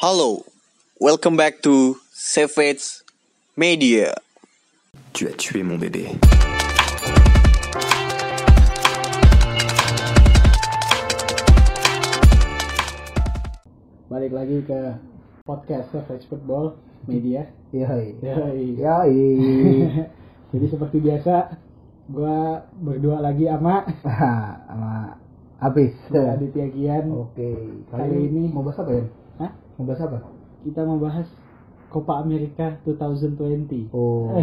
Hello, welcome back to Savage Media. Tu as tué mon bébé. balik lagi ke podcast Savage Football Media. Yoi. Yoi. Yoi. Jadi seperti biasa, gua berdua lagi sama Sama habis. gua Aditya Gian. Oke. Kali ini- mau bahas apa ya? Hah? Mau bahas apa? Kita membahas Copa America 2020. Oh.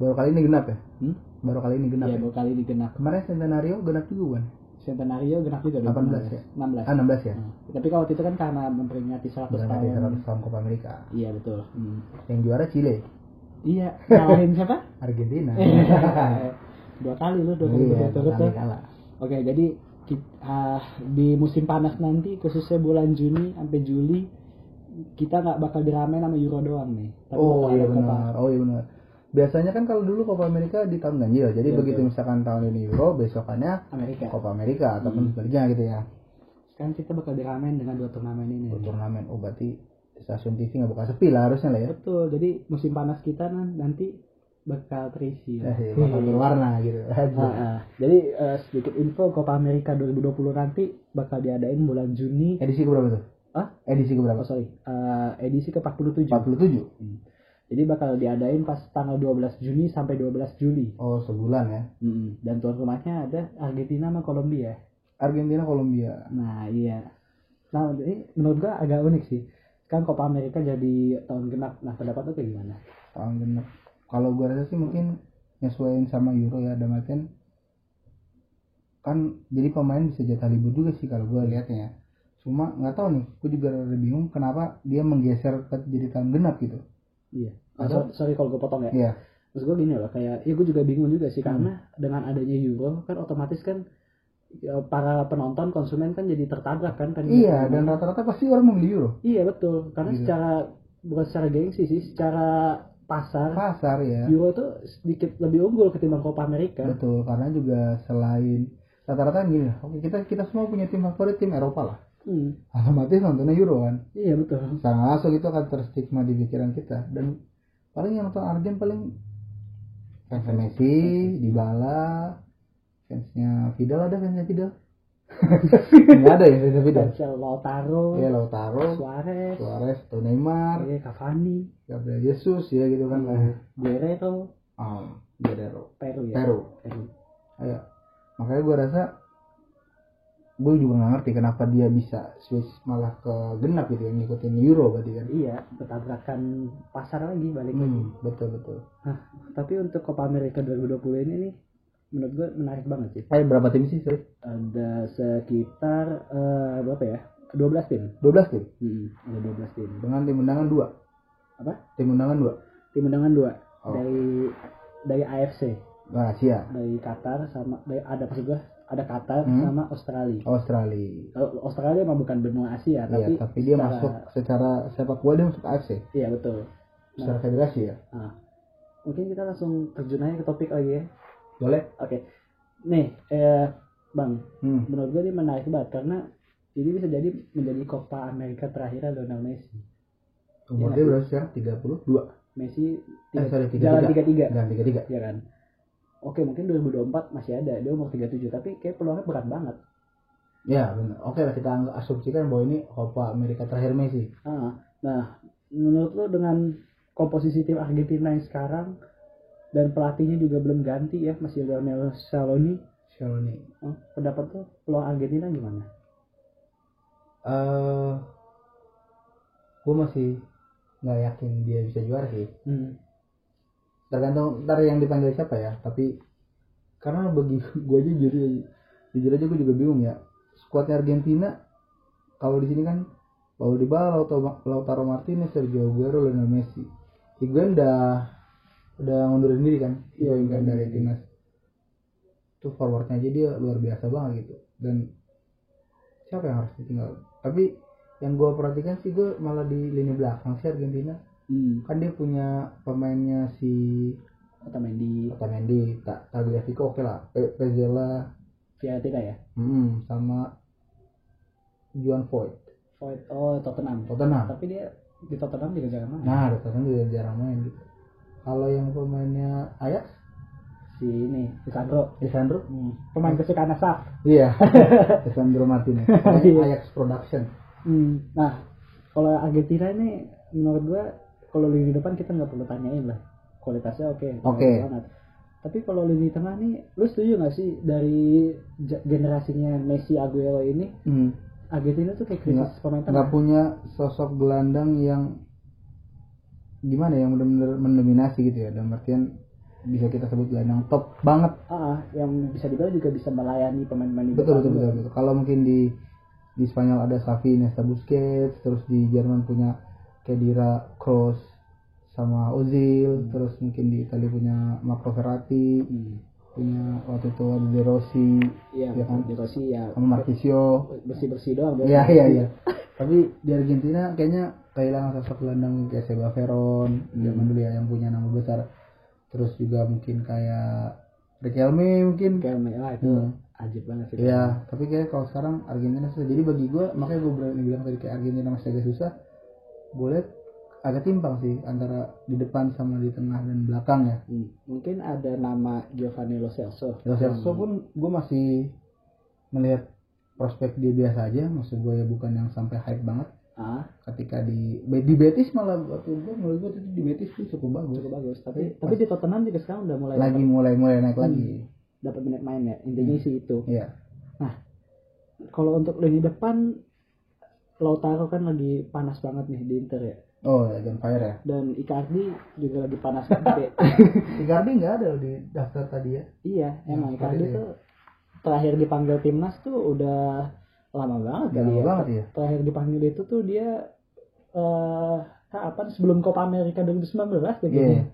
Baru kali ini genap ya? Hmm? Baru kali ini genap. Iya, ya? baru kali ini genap. Kemarin Centenario genap juga kan? Centenario genap juga 18 ya? 16. Ah 16 ya? Nah, tapi kalau itu kan karena memperingati 100 Benar tahun. 100 tahun Copa Amerika. Iya, betul. Hmm. Yang juara Chile, Iya, ngalahin siapa? Argentina. dua kali lu, dua kali Iya, berturut-turut kali kalah. Oke, jadi ah, di musim panas nanti, khususnya bulan Juni sampai Juli, kita nggak bakal diramein sama Euro doang nih. Tapi Oh bakal iya benar. Oh iya benar. Biasanya kan kalau dulu Copa Amerika di tahun ganjil. Jadi Iya, begitu betul. misalkan tahun ini Euro, besokannya Amerika. Copa Amerika ataupun Hmm. sebaliknya gitu ya. Sekarang kita bakal diramein dengan dua turnamen ini. Oh, turnamen. Oh berarti stasiun TV nggak buka sepi lah harusnya lah ya. Betul. Jadi musim panas kita nan- nanti bakal terisi. Eh, bakal berwarna gitu. Ah, ah. Jadi eh, sedikit info Copa Amerika 2020 nanti bakal diadain bulan Juni. Edisi berapa tuh? Ah? Edisi ke Oh berapa? sorry, Eh, edisi ke 47. 47. Hmm. Jadi bakal diadain pas tanggal 12 Juni sampai 12 Juli. Oh sebulan ya. Mm-mm. Dan tuan rumahnya ada Argentina sama Kolombia. Argentina Kolombia. Nah iya. Nah jadi menurut gua agak unik sih. Kan Copa Amerika jadi tahun genap. Nah pendapat lu kayak gimana? Tahun genap. Kalau gua rasa sih mungkin nyesuaiin sama Euro ya artian kan jadi pemain bisa jatah libur juga sih kalau gua lihatnya ya. Cuma nggak tahu nih, gua juga rada bingung kenapa dia menggeser ke jadi tahun genap gitu. Iya. Ah, Atau- so- sorry kalau gue potong ya. Iya. Terus gue gini loh, kayak ya gue juga bingung juga sih Hmm. karena dengan adanya Euro kan otomatis kan ya, para penonton konsumen kan jadi tertabrak kan kan Iya, dan rata-rata pasti orang membeli Euro. Iya betul, karena Gitu. secara bukan secara gengsi sih, secara pasar Pasar ya. Euro tuh sedikit lebih unggul ketimbang Copa Amerika. Betul, karena juga selain rata-rata gini, oke kita kita semua punya tim favorit tim Eropa lah. Hmm, Otomatis nontonnya Euro kan. iya betul. Secara langsung itu akan terstigma di pikiran kita dan paling yang nonton Argen paling fans Messi, Dybala, fansnya Vidal ada fansnya Vidal? Nggak ada ya fansnya Vidal. Cancel Lautaro, Ya Lautaro, Suarez, Suarez, atau Neymar, iya, Cavani, Gabriel Jesus ya gitu kan. Iya. Guerrero, Oh, Guerrero. Peru ya. Peru. Peru. Ayo. Makanya gue rasa gue juga nggak ngerti kenapa dia bisa switch malah ke genap gitu yang ngikutin Euro berarti kan. Iya, bertabrakan pasar lagi balik lagi. Hmm, betul betul. Tapi untuk Copa America 2020 ini nih, menurut gue menarik banget sih. Eh berapa tim sih? Sorry? Ada sekitar eh, berapa ya? 12 tim. 12 tim. Hmm, ada 12 tim. Dengan tim undangan 2. Apa? Tim undangan 2. Tim undangan dua Oh. dari dari AFC, Nah, Asia. dari Qatar sama dari ada maksud gue ada Qatar Hmm. sama Australia. Australia. Australia emang bukan benua Asia, Iya, tapi tapi dia secara- masuk secara sepak bola dia masuk AFC. Iya betul. Secara federasi ya. Nah, mungkin kita langsung terjun aja ke topik lagi ya. Boleh? Oke. Nih, eh, Bang, Hmm. menurut gue ini menarik banget karena ini bisa jadi menjadi Copa Amerika terakhir Lionel Messi. Umur Iya, dia berapa sekarang? 32. Messi Eh, sorry, 33. jalan 33. Jalan 33. ya kan oke mungkin 2024 masih ada dia umur 37 tapi kayak peluangnya berat banget Ya, benar. Oke lah kita asumsikan bahwa ini Copa Amerika terakhir Messi. ah, nah menurut lo dengan komposisi tim Argentina yang sekarang dan pelatihnya juga belum ganti ya masih Lionel Scaloni Scaloni. oh, pendapat lo peluang Argentina gimana eh gue masih nggak yakin dia bisa juara sih hmm. Tergantung ntar yang dipanggil siapa ya tapi karena bagi gue aja jujur jujur aja gue juga bingung ya skuadnya Argentina kalau di sini kan Paulo Dybala, Lautaro, Lautaro Martinez, Sergio Aguero, Lionel Messi. Higuain udah udah ngundurin diri kan, Iya, kan dari timnas. Tuh forwardnya aja dia luar biasa banget gitu. Dan siapa yang harus ditinggal? Tapi yang gue perhatikan sih gue malah di lini belakang sih Argentina. Hmm. Kan dia punya pemainnya si Otamendi. Otamendi, Ta- Tagliafico oke lah, Pe- Pezzella, Fiorentina ya? Mm, sama Juan Foyt. Void oh Tottenham. Tottenham. Tapi dia di Tottenham juga jarang main. Nah Tottenham juga jarang main gitu. Kalau yang pemainnya Ajax? Si ini Lisandro. Lisandro? Hmm. pemain kesukaan Asaf iya. Lisandro Martinez. Iya. Ajax Production. Hmm. nah kalau Argentina ini menurut gua kalau lini depan kita nggak perlu tanyain lah. Kualitasnya oke Oke. banget. Tapi kalau lini tengah nih lu setuju nggak sih dari generasinya Messi Aguero ini? Hmm. Argentina tuh kayak krisis nggak pemain nggak tengah. punya sosok gelandang yang gimana ya, yang benar-benar mendominasi gitu ya. Dalam artian bisa kita sebut gelandang top banget. Ah yang bisa dibilang juga bisa melayani pemain-pemain di betul betul betul, betul. kalau mungkin di di Spanyol ada Xavi Iniesta Busquets terus di Jerman punya Kedira Kroos sama Ozil terus mungkin di Italia punya Marco Verratti Hmm. punya waktu itu ada De Rossi Iya, Ya kan? di Rossi ya sama Marquisio bersih bersih doang. Iya iya iya. Tapi di Argentina kayaknya kehilangan sosok gelandang kayak Seba Veron zaman dulu ya yang punya nama besar. Terus juga mungkin kayak Riquelme mungkin. Kayak ah, itu Hmm. ajib banget sih. Iya, tapi kayak kalau sekarang Argentina susah. Jadi bagi gue makanya gue berani bilang tadi kayak Argentina masih agak susah. Gue lihat agak timpang sih antara di depan sama di tengah dan belakang ya. Hmm. Mungkin ada nama Giovanni Lo Celso. Lo Celso pun gue masih melihat prospek dia biasa aja. Maksud gue ya bukan yang sampai hype banget. Ah, ketika di di Betis malah waktu gue menurut gue itu di Betis tuh cukup bagus cukup bagus. Tapi tapi di Tottenham juga sekarang udah mulai lagi mulai mulai naik lagi dapat menit main ya. Intinya sih itu. iya Kalau untuk lini depan Lautaro kan lagi panas banget nih di Inter ya. oh ya John Fire ya Dan Icardi juga lagi panas banget ya. Icardi nggak ada di daftar tadi ya Iya, emang Icardi Icardi ya. tuh terakhir dipanggil timnas tuh udah lama banget Udah kali lama ya. banget ya Terakhir dipanggil itu tuh dia eh kapan sebelum Copa America 2019 deh Iya. kayaknya.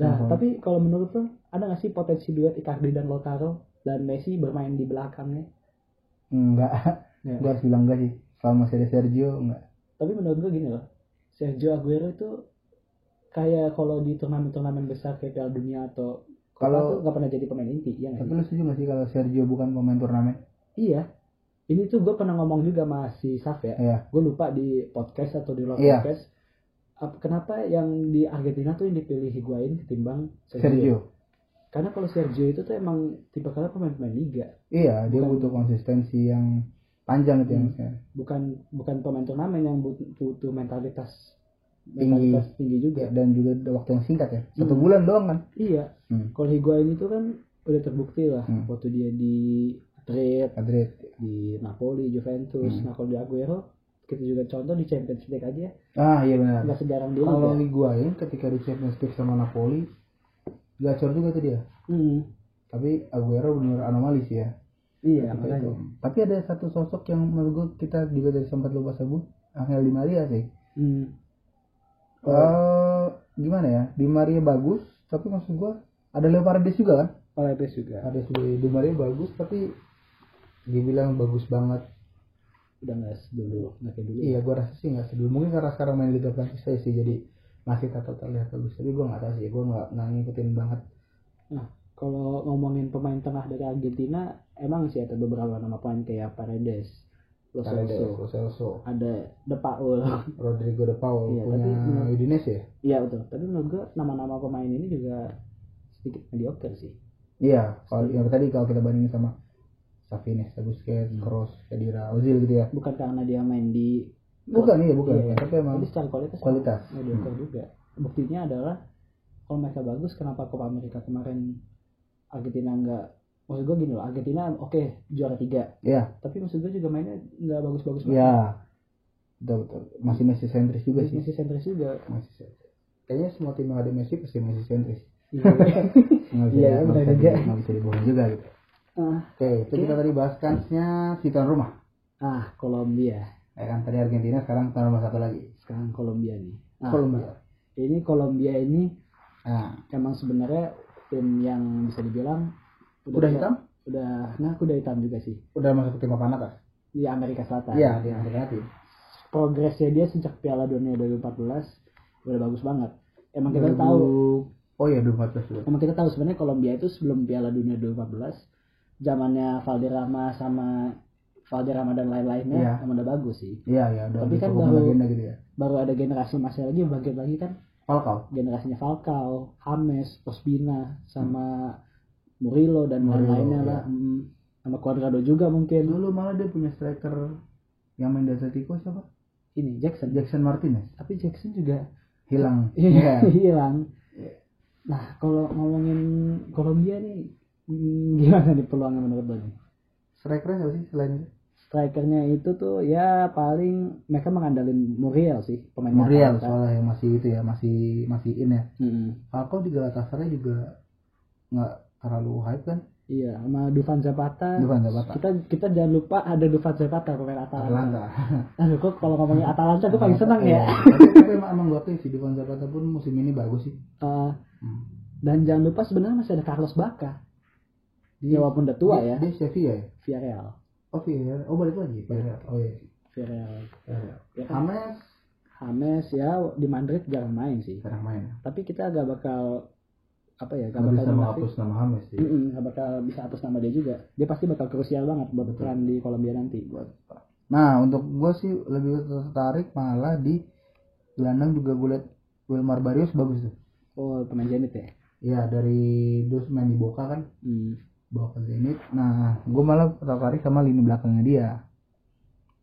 Nah, Mhm. tapi kalau menurut tuh ada nggak sih potensi duet Icardi dan Lautaro dan Messi bermain di belakangnya? enggak Ya. gue harus bilang enggak sih selama masih ada Sergio enggak Tapi menurut gue gini loh, Sergio Aguero itu kayak kalau di turnamen-turnamen besar kayak Piala Dunia atau Kalau- nggak pernah jadi pemain inti, ya tapi lu setuju nggak sih kalau Sergio bukan pemain turnamen Iya. Ini tuh gue pernah ngomong juga sama si Saf ya. Iya. Gue lupa di podcast atau di luar Iya. podcast. Ap- Kenapa yang di Argentina tuh yang dipilih Higuain ketimbang Sergio? Sergio Karena kalau Sergio itu tuh emang tipe kali pemain-pemain liga, iya dia Bukan- butuh konsistensi yang panjang ya Hmm. maksudnya bukan bukan pemain turnamen yang butuh, mentalitas Tinggi. mentalitas tinggi juga. dan juga waktu yang singkat ya satu Hmm. bulan doang kan Iya. hmm. Kalau Higuain itu kan udah terbukti lah Hmm. waktu dia di Madrid, Madrid di Napoli, Juventus. Hmm. Nah kalau di Aguero kita juga contoh di Champions League aja ah iya benar nggak sejarang dia Kalau liga. Higuain ketika di Champions League sama Napoli gacor juga tuh dia. Hmm. Tapi Aguero benar anomali sih ya. Iya, makanya. itu. Tapi ada satu sosok yang menurut gue kita juga dari sempat lupa sebut Angel Di Maria sih. Hmm. Eh, gimana ya? Di Maria bagus, tapi maksud gue ada Leo Paredes juga kan? Paredes juga. Ada di Di Maria bagus, tapi dibilang bagus banget. Udah nggak dulu, nggak kayak dulu. Iya, gue rasa sih nggak sedul. Mungkin karena sekarang main Liga Prancis saya sih jadi masih tetap terlihat bagus. Tapi gue nggak tahu sih, gue nggak nggak ngikutin banget. Nah, kalau ngomongin pemain tengah dari Argentina, emang sih ada beberapa nama pemain kayak Paredes, Lo Celso, Celso, ada De Paul. Rodrigo de Paul Iya, punya tapi Udinese ya? Iya betul. Tapi menurut gua nama-nama pemain ini juga sedikit mediocre sih. Iya, kalau yang tadi kalau kita bandingin sama Xavi, Iniesta, Busquets, Hmm. Kroos, Khedira, Ozil gitu ya. Bukan karena dia main di Bukan iya bukan, Iya, tapi emang Tapi secara kualitas kualitas. Hmm. mediocre juga. Buktinya adalah kalau mereka bagus, kenapa Copa America kemarin Argentina nggak? Maksud gue gini loh, Argentina oke juara tiga, Iya, tapi maksud gue juga mainnya nggak bagus-bagus iya. Betul betul. Masih Messi sentris juga sih. Messi sentris juga. Masih sentris. Kayaknya semua tim yang ada Messi pasti Messi sentris. Iya. Iya, nggak benar juga. nggak bisa dibohong juga gitu. Ah, Oke, itu kita tadi bahas kansnya si tuan rumah. ah, Kolombia. Ya kan tadi Argentina, sekarang tuan rumah satu lagi. Sekarang Kolombia nih. Ah, Kolombia. Ini Kolombia ini Nah, emang sebenarnya tim yang bisa dibilang udah hitam? udah nah kuda hitam juga sih Udah masuk ke tim papan atas? di Amerika Selatan. Iya, di Amerika Latin. Progresnya dia sejak Piala Dunia 2014 udah bagus banget. Emang kita tahu, Oh iya, 2014 dulu. emang kita tahu sebenarnya Kolombia itu sebelum Piala Dunia 2014 zamannya Valderrama sama Valderrama dan lain-lainnya Iya. emang udah bagus sih Iya iya udah Tapi kan cukup baru- gitu ya. baru ada generasi masih lagi bagi lagi kan Falcao. generasinya Falcao, James, Ospina, sama Murillo dan lain-lainnya iya. lah. Mm, sama Cuadrado juga mungkin. Dulu malah dia punya striker yang main di Atletico siapa? Ini Jackson. Jackson Martinez. Tapi Jackson juga Hilang. Iya, Iya. hilang. Nah, kalau ngomongin Kolombia nih mm, gimana nih peluangnya menurut lo nih? Strikernya siapa sih selain itu? Strikernya itu tuh ya paling mereka mengandalin Muriel sih pemain Muriel soalnya yang masih itu ya masih masih in ya. Mm-mm. Falcao di Galatasaray juga nggak terlalu hype kan? Iya, sama Dufan Zapata. Dufan Zapata. Kita kita jangan lupa ada Dufan Zapata pemain Atalanta. Atalanta. Aduh, kok kalau ngomongin Atalanta gue paling senang ya. Iya. tapi, tapi emang, emang gue sih Dufan Zapata pun musim ini bagus sih. Eh, Hmm. dan jangan lupa sebenarnya masih ada Carlos Bacca. Dia walaupun udah tua dia, ya, Dia Sevilla ya? Villarreal. Oh iya, oh balik lagi. Villarreal. Oh iya. Villarreal. Villarreal. Ya kan? James ya di Madrid jarang main sih. sekarang main. Tapi kita agak bakal apa ya, gak bakal bisa menghapus nama James sih. Mm-mm, nggak bakal bisa hapus nama dia juga. Dia pasti bakal krusial banget buat peran di Kolombia nanti. Nah untuk gue sih lebih tertarik malah di gelandang juga gue liat Wilmar Barrios bagus tuh. Oh, pemain Zenit ya. Ya dari dus main di Boca kan, Hmm. Boca Zenit. Nah gue malah tertarik sama lini belakangnya dia.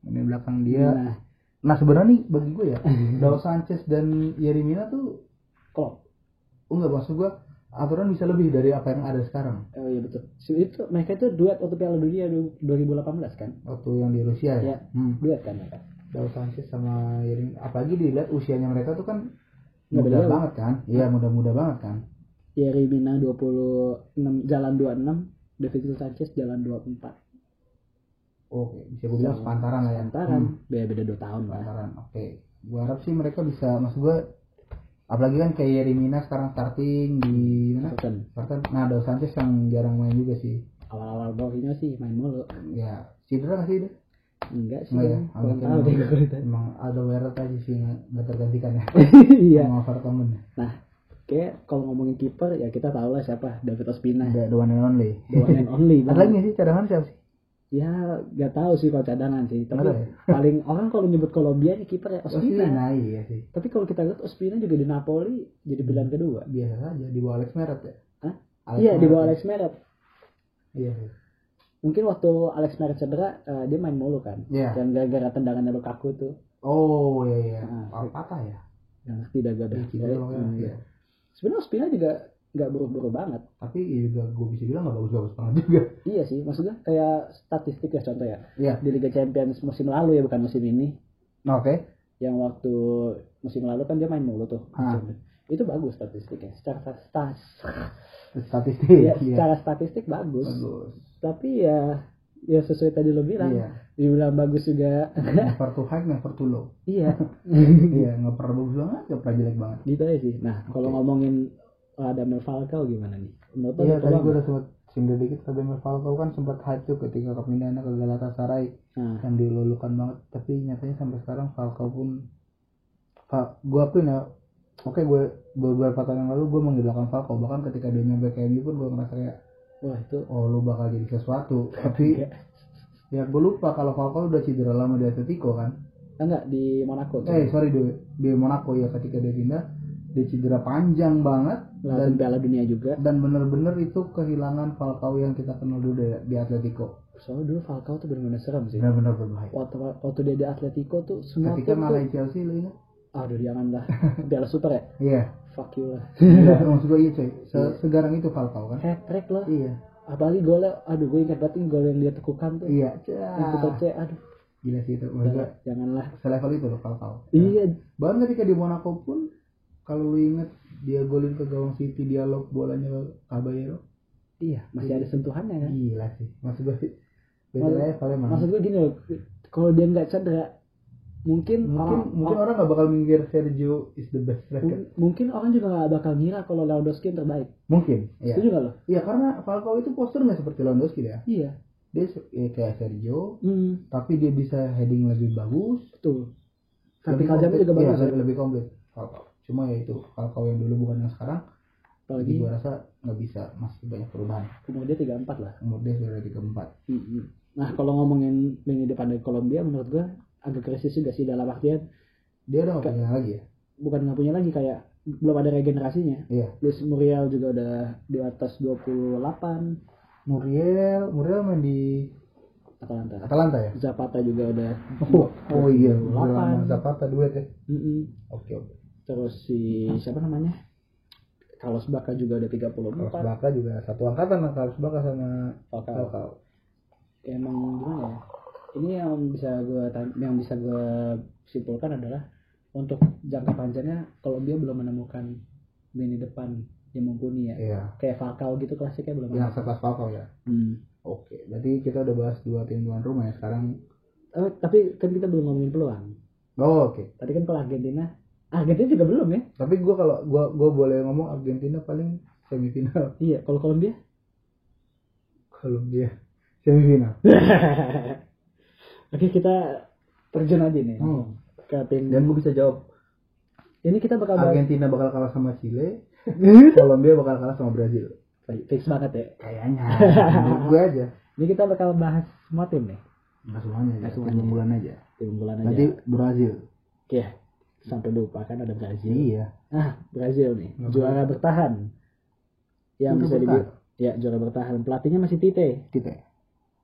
Lini belakang dia. Nah, Nah sebenarnya nih bagi gue ya, Dao Sanchez dan Yeremina tuh, klop. enggak maksud gue aturan bisa lebih dari apa yang ada sekarang. Oh iya betul. Si- Itu mereka itu duet waktu Piala Dunia du- 2018 kan? Waktu yang di Rusia ya. Iya. Hmm. Duet kan mereka. Dao Sanchez sama Yeremina, apalagi dilihat usianya mereka tuh kan Nggak muda banget kan. Iya muda-muda banget kan. Yerimina 26 jalan 26, David Sanchez jalan 24. Oke, bisa gue bilang sepantaran lah ya. Antaran Hmm. beda beda 2 tahun lah. Sepantaran. Oke. Gue harap sih mereka bisa, maksud gue, apalagi kan kayak Yeremina sekarang starting di mana? Everton. Starting. Nah, Dao Sanchez yang jarang main juga sih. Awal-awal bawahnya sih main mulu. Ya, cedera nggak sih dia? Enggak sih. Enggak ya? Kurang Agak tahu deh emang- ada Weret aja sih nggak tergantikan ya. Iya. Sama Vertonghen. Nah, kayak kalau ngomongin kiper ya kita tahu lah siapa David Ospina. Ada the one and only. The one and only. Ada lagi nggak sih cadangan siapa sih? Ya, gak tahu sih kalau cadangan sih. Tapi Nggak ya? paling orang kalau nyebut Kolombia nih kiper ya Ospina. Nah, iya sih. Tapi kalau kita lihat Ospina juga di Napoli jadi pilihan kedua. Biasa saja di bawah Alex Meret ya. Hah? Alex iya, di bawah ya. Alex Meret. Iya sih. Mungkin waktu Alex Meret cedera, eh, dia main mulu kan. Iya. Dan gara-gara tendangannya Lukaku tuh. Oh iya iya. Ah. Oh, patah ya. Gak ngerti dah gue dah. Sebenarnya Ospina juga gak buru-buru banget. Tapi ya juga gue bisa bilang nggak bagus-bagus banget juga. Iya sih, maksudnya kayak statistik ya contoh ya. Iya. Di Liga Champions musim lalu ya, bukan musim ini. Nah, Oke. Yang waktu musim lalu kan dia main mulu tuh. Ah. Itu bagus statistiknya. Secara stas, Statistik. ya, Iya. secara statistik bagus. Bagus. Tapi ya ya sesuai tadi lo bilang. Iya. Dibilang bagus juga. Never too high, never too low. iya. Iya, nggak pernah bagus banget, nggak pernah jelek banget. gitu aja sih. Nah, kalau ngomongin Radamel Falcao gimana nih? Menurut Iya, ada tadi gue udah sempat sindir dikit Radamel Falcao kan sempat hype tuh ketika kepindahannya ke Galatasaray Nah, yang dilulukan banget tapi nyatanya sampai sekarang Falcao pun Fa, gue akuin ya oke gue beberapa tahun yang lalu gue mengidolakan Falcao bahkan ketika dia nyampe ke MU pun gue ngerasa kayak wah itu oh lu bakal jadi sesuatu tapi. Ya gue lupa kalau Falcao udah cedera lama di Atletico kan enggak di Monaco. eh sorry di, di Monaco ya ketika dia pindah dia cedera panjang banget Lalu dan Piala Dunia juga. dan bener-bener itu kehilangan Falcao yang kita kenal dulu di, di Atletico Soalnya dulu Falcao tuh benar-benar serem sih. benar-benar berbahaya Waktu, waktu dia di Atletico tuh semua ketika malah Chelsea lu ingat aduh jangan lah. Piala Super ya? iya Fuck you lah. Iya, maksud gue iya coy Se- segarang itu Falcao kan Hat trick loh. iya Apalagi golnya, aduh gue ingat banget gol yang dia tekukan tuh. iya Yang kita cek, aduh. Gila sih itu maksud gue janganlah. selevel itu loh Falcao. Iya, bahkan ketika di Monaco pun kalau lu inget dia golin ke gawang City dialog bolanya Caballero. Iya masih ada sentuhannya kan. gila sih maksud gue sih. Beda level emang. Maksud gue gini loh, kalau dia nggak cedera, mungkin mungkin orang, mungkin orang nggak bakal mikir Sergio is the best striker mungkin, orang juga nggak bakal ngira kalau Lewandowski yang terbaik. mungkin iya Setuju nggak lo? iya karena Falcao itu posturnya seperti Lewandowski ya Iya. dia ya, kayak Sergio Hmm, tapi dia bisa heading lebih bagus betul. Vertikal jamnya juga. Iya, bagus. ya. lebih, lebih komplit Falcao cuma ya itu Falcao yang dulu bukan yang sekarang Apalagi gua rasa nggak bisa masih banyak perubahan umur dia 34 lah. umur dia sudah tiga empat Hmm, hmm. Nah kalau ngomongin lini depan dari Kolombia menurut gue agak krisis juga sih dalam artian Dia udah nggak punya lagi ya? bukan nggak punya lagi kayak belum ada regenerasinya. Iya. Luis Muriel juga udah di atas 28 Muriel, Muriel main di Atalanta. Atalanta ya? Zapata juga udah Oh, oh iya, 28. Muriel sama Zapata duet ya. Mm-mm. Oke oke. Terus si siapa namanya? Carlos Bacca juga udah 34. Carlos Baka juga satu angkatan lah Carlos Baka sama Falcao. Falcao. Emang gimana ya? Ini yang bisa gue yang bisa gue simpulkan adalah untuk jangka panjangnya Kolombia belum menemukan lini depan yang mumpuni ya. Iya. Kayak Falcao gitu klasiknya belum Yang sekelas Falcao ya. Hmm. Oke, berarti kita udah bahas dua tim tuan rumah ya sekarang. Eh, tapi kan kita belum ngomongin peluang. Oh, oke. Tadi kan kalau Argentina, Argentina juga belum ya? Tapi gua kalau gua gua boleh ngomong Argentina paling semifinal. Iya, kalau Kolombia? Kolombia semifinal. Oke, kita terjun aja nih Hmm. ke tim. Dan gua bisa jawab Ini kita bakal bahas Argentina bakal kalah sama Chile, Kolombia bakal kalah sama Brazil. fix banget ya. Kayaknya. Menurut gue aja. Ini kita bakal bahas semua tim nih. Nggak semuanya semuanya. Tim bulan aja. Tim unggulan aja. Nanti Brazil. Oke, sampai lupa kan ada Brazil. Iya. Ah, Brazil nih, Nggak juara bertahan. Yang bisa dibilang ya juara bertahan. Pelatihnya masih Tite. Kita.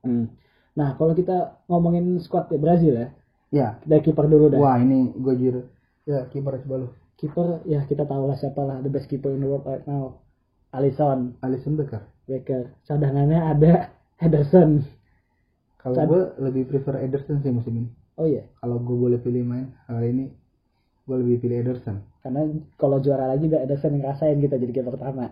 Hmm. Nah, kalau kita ngomongin squad ya, Brazil ya, Ya. dari kiper dulu dah. Wah ini gue jujur. Ya kiper coba lu. Kiper ya kita tahu lah siapa lah the best keeper in the world right now. Alisson, Alisson Becker. Becker. Cadangannya ada Henderson. Kalau Sad- gue lebih prefer Ederson sih musim ini. Oh iya, Kalau gue boleh pilih main hari ini, gue lebih pilih Ederson. karena kalau juara lagi udah Ederson yang ngerasain kita jadi kiper pertama.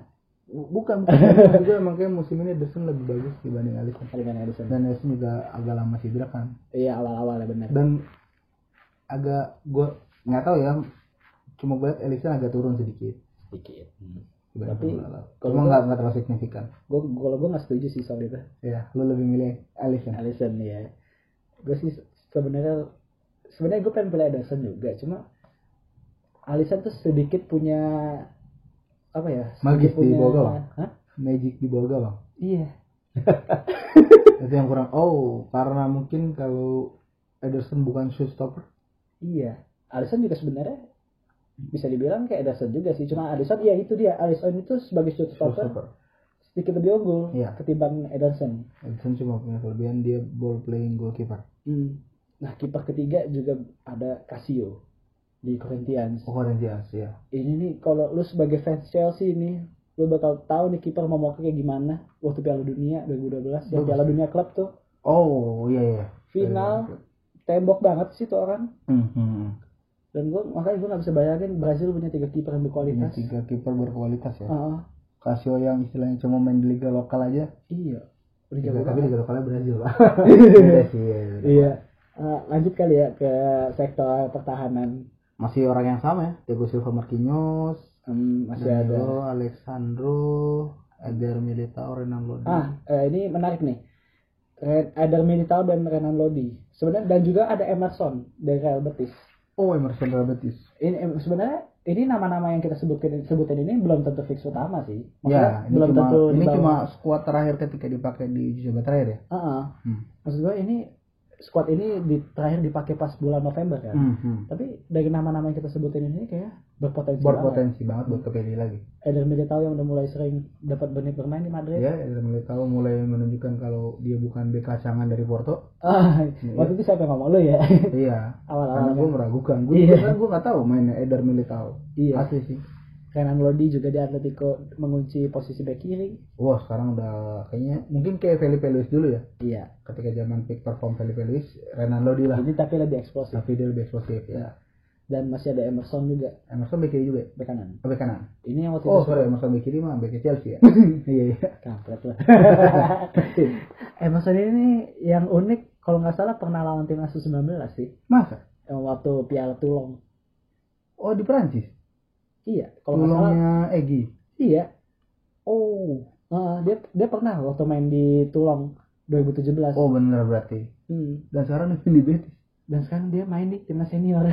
Bukan, bukan. Emang kayak musim ini Ederson lebih bagus dibanding Alisson. Kalian Ederson. Dan Ederson juga agak lama cedera kan. Iya awal-awal ya benar. Dan agak gue nggak tahu ya. Cuma gue Alisson agak turun sedikit. Sedikit. Hmm. dibanding Tapi, kalau nggak nggak terlalu signifikan. Gue kalau gue nggak setuju sih soal itu. Ya, lu lebih milih Alisson. Alisson ya. Gue sih sebenarnya sebenarnya gue pengen pilih Ederson juga, cuma Alisson tuh sedikit punya apa ya? Magis sedikit di bawah gawang. Hah? Magic di bawah gawang. Iya. Itu yang kurang. Oh, karena mungkin kalau Ederson bukan shoot stopper. Iya. Alisson juga sebenarnya bisa dibilang kayak Ederson juga sih. Cuma Alisson iya itu dia. Alisson itu sebagai shoot Shoot stopper stopper. sedikit lebih unggul Iya. ketimbang Ederson. Ederson cuma punya kelebihan dia ball playing goalkeeper. Hmm. Nah kiper ketiga juga ada Casio di Corinthians. Oh, Corinthians ya. Ini nih kalau lu sebagai fans Chelsea nih, lu bakal tahu nih kiper mau kayak gimana waktu Piala Dunia 2012 ya Bagus. Piala Dunia klub tuh Oh, iya iya. final tembok banget sih tuh orang. Hmm, hmm. Dan gua makanya gua nggak bisa bayangin Brazil punya tiga kiper yang Punya berkualitas. tiga kiper berkualitas ya. Ah, Casio yang istilahnya cuma main di liga lokal aja. iya. Udah Liga, jago tapi banget. liga lokalnya Brazil lah. Iya iya, iya. Iya. Ah, lanjut kali ya ke sektor pertahanan. Masih orang yang sama ya. Thiago Silva Marquinhos, Hmm, masih ada. Danilo, Alexandro, Eder Militao, Renan Lodi. Ah, eh, ini menarik nih. Eder Militao dan Renan Lodi. Sebenarnya dan juga ada Emerson dari Real Betis. Oh, Emerson Real Betis. Ini sebenarnya ini nama-nama yang kita sebutin sebutin ini belum tentu fix utama sih. Ya, Maksudnya ini belum cuma tentu ini cuma skuad terakhir ketika dipakai di uji coba terakhir ya. Heeh. Hmm. Maksud gue ini squad ini di, terakhir dipakai pas bulan November kan. Hmm, hmm. Tapi dari nama-nama yang kita sebutin ini kayak berpotensi banget. Berpotensi banget buat kepilih lagi. Eder Militao yang udah mulai sering dapat menit bermain di Madrid. Ya, Eder Militao mulai menunjukkan kalau dia bukan bek kacangan dari Porto. Ah, waktu itu siapa yang ngomong lu ya? iya. Awal-awal Karena gue meragukan. Gue Iya. kan gue nggak tahu mainnya Eder Militao. Iya. Asli sih. Renan Lodi juga di Atletico mengunci posisi bek kiri. Wah, sekarang udah kayaknya mungkin kayak Felipe Luis dulu ya. Iya. Ketika zaman peak perform Felipe Luis, Renan Lodi lah. Ini tapi lebih eksplosif. Tapi dia lebih eksplosif ya. Ya. Dan masih ada Emerson juga Emerson bek kiri juga. ya? bek kanan. Oh, bek kanan. Ini yang waktu Oh, itu sorry, Emerson bek kiri mah bek Chelsea ya. iya, iya. kampret lah. Emerson ini yang unik kalau nggak salah pernah lawan tim U19 sih. Masa? Yang waktu Piala Tulong. Oh, di Perancis. Iya, kalau salah. Tulungnya Egi. Iya. Oh, eh, dia dia pernah waktu main di Tulong 2017. Oh, bener berarti. Hmm. Dan sekarang dia di Betis. Dan sekarang dia main di timnas senior.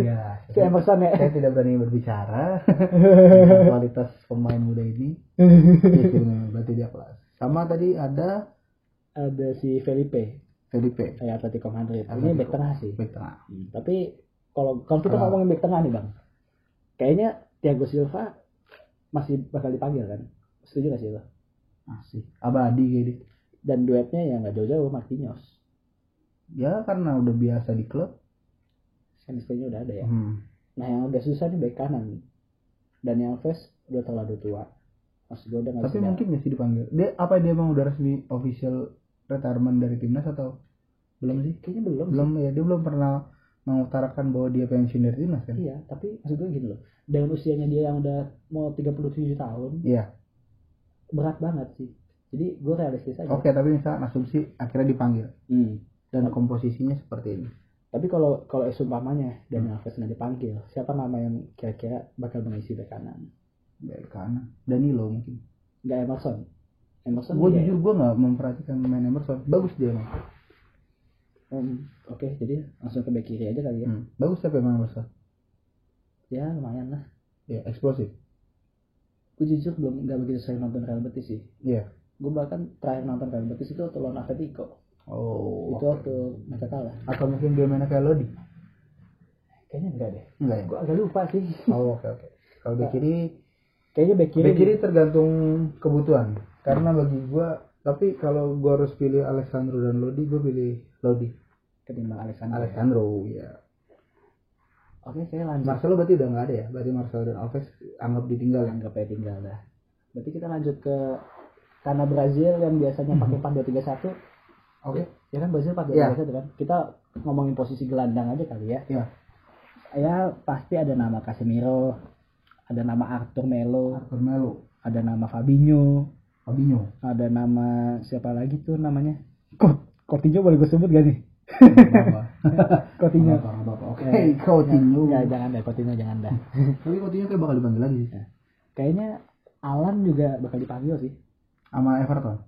ya, si Emerson ya. saya tidak berani berbicara kualitas pemain muda ini. Ya, bener, berarti dia kelas. Sama tadi ada ada si Felipe Felipe kayak Atletico Madrid. Ini back tengah sih. back tengah Hmm, Tapi kalau kalau kita ngomongin back tengah nih bang, kayaknya Thiago Silva masih bakal dipanggil kan? Setuju gak sih lo? masih abadi gitu Dan duetnya ya nggak jauh-jauh Marquinhos. ya karena udah biasa di klub Chemistry-nya udah ada ya. hmm. Nah yang agak susah nih back kanan. Dan yang Alves udah terlalu tua. Maksud gue udah tapi mungkin nggak sih dipanggil dia apa dia emang udah resmi official retirement dari timnas atau belum sih kayaknya belum. sih. belum ya dia belum pernah mengutarakan bahwa dia pensiun dari timnas kan Iya, tapi maksud gue gini loh. Dengan usianya dia yang udah mau 37 tahun, iya berat banget sih. Jadi gue realistis aja. oke tapi misal asumsi akhirnya dipanggil Hmm. dan komposisinya seperti ini Tapi kalau kalau umpamanya Daniel Alves nggak dipanggil, siapa nama yang kira-kira bakal mengisi bek kanan? dari kanan Danilo mungkin Nggak Emerson. Emerson gue iya. jujur gue nggak memperhatikan main Emerson bagus dia emang Oke, jadi langsung ke bek kiri aja kali ya. Hmm, bagus tapi emang Emerson Ya lumayan lah. ya eksplosif Gue jujur belum nggak begitu sering nonton Real Betis sih. iya Gue bahkan terakhir nonton Real Betis itu waktu lawan Atletico. oh Itu waktu mereka kalah. atau mungkin dia mainnya kayak Lodi Kayaknya enggak deh. enggak ya Gue agak lupa sih. oh oke oke kalau di kiri Kayaknya bek kiri. Bek kiri tergantung kebutuhan. Karena bagi gua, tapi kalau gua harus pilih Alessandro dan Lodi, gua pilih Lodi. ketimbang Alexander. Alessandro, ya. Oke, saya lanjut. Marcelo berarti udah nggak ada ya? Berarti Marcelo dan Alves anggap ditinggal ya? anggap aja tinggal dah. Berarti kita lanjut ke karena Brazil yang biasanya pakai 4231 Oke. ya kan Brazil 4231 Iya. kan. Kita ngomongin posisi gelandang aja kali ya. Iya. Ya pasti ada nama Casemiro, ada nama Arthur Melo, Arthur Melo, ada nama Fabinho, Fabinho. ada nama siapa lagi tuh namanya? Kok Coutinho boleh gue sebut gak nih? Apa? Coutinho. Oke, Coutinho. Ya, jangan deh, Coutinho jangan dah. Tapi Coutinho kayak bakal dipanggil lagi sih. Kayaknya Alan juga bakal dipanggil sih. Sama Everton.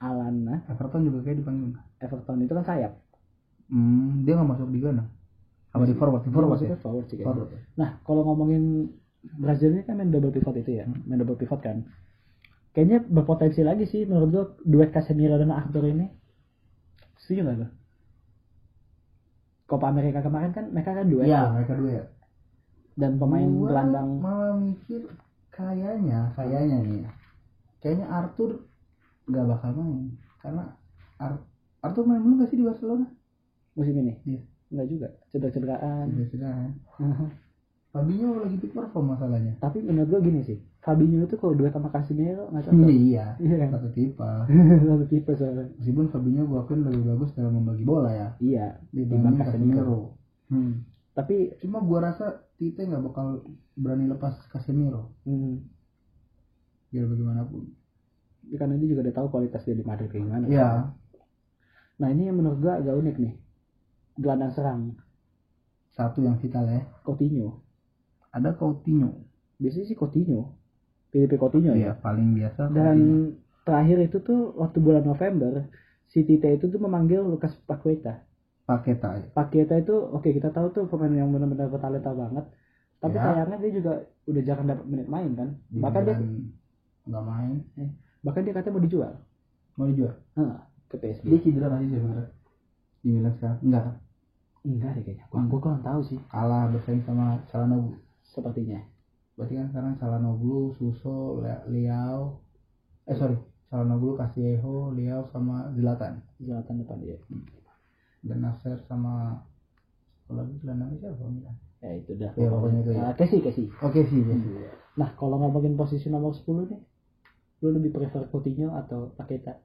Alan, nah, Everton juga kayak dipanggil. Everton itu kan sayap. Hmm, dia nggak masuk di mana? Apa di forward? Di forward ya? Forward sih. Forward. ya? Nah, kalau ngomongin Brazil ini kan main double pivot itu ya, main double pivot kan. Kayaknya berpotensi lagi sih menurut gua duet Casemiro dan Arthur ini. Setuju nggak lo? Copa Amerika kemarin kan mereka kan duet Iya, mereka dua ya. dan pemain Gua gelandang malah mikir kayaknya kayaknya nih ya, kayaknya Arthur nggak bakal main karena Ar- Arthur main dulu gak sih di Barcelona musim ini. Iya. Enggak juga, cedera-cederaan. sudah Fabinho lagi peak perform masalahnya Tapi menurut gua gini sih, Fabinho itu kalau duet sama Casemiro nggak cocok. iya Iya. satu tipe Satu tipe soalnya. meskipun Fabinho gua akuin lebih bagus dalam membagi bola ya Iya, dibanding Casemiro. Hmm. Tapi cuma gua rasa Tite nggak bakal berani lepas Casemiro hmm, biar bagaimanapun ya karena dia juga udah tahu kualitas dia di Madrid kayak gimana. Iya. Nah ini yang menurut gua agak unik nih. Gelandang serang satu yang vital ya Coutinho. ada Coutinho Biasanya sih Coutinho. Filipe Coutinho Iya, ya. paling biasa Dan Coutinho. terakhir itu tuh waktu bulan November si Tite itu tuh memanggil Lucas Paqueta. Paketa ya. Paqueta itu oke kita tahu tuh pemain yang benar-benar bertalenta banget. Tapi Ya. sayangnya dia juga udah jarang dapat menit main kan. Di Bahkan dia nggak main bahkan dia katanya mau dijual. mau dijual Hah, ke PSG. dia cedera nggak sih sebenarnya di Milan sekarang enggak? Enggak deh kayaknya. Wah, gua kurang tahu sih kalah bersaing sama Calhanoglu sepertinya. Berarti kan sekarang Calhanoglu Suso Liao eh sorry Calhanoglu Casieho Liao sama Zlatan Zlatan depan dia. dan Nasser sama kalau lagi gelandangnya siapa Milan Ya itu dah. Ya, pokoknya itu ya. Casey, Casey. oke sih ya. Nah, kalau ngomongin posisi nomor 10 nih, lu lebih prefer Coutinho atau Paqueta?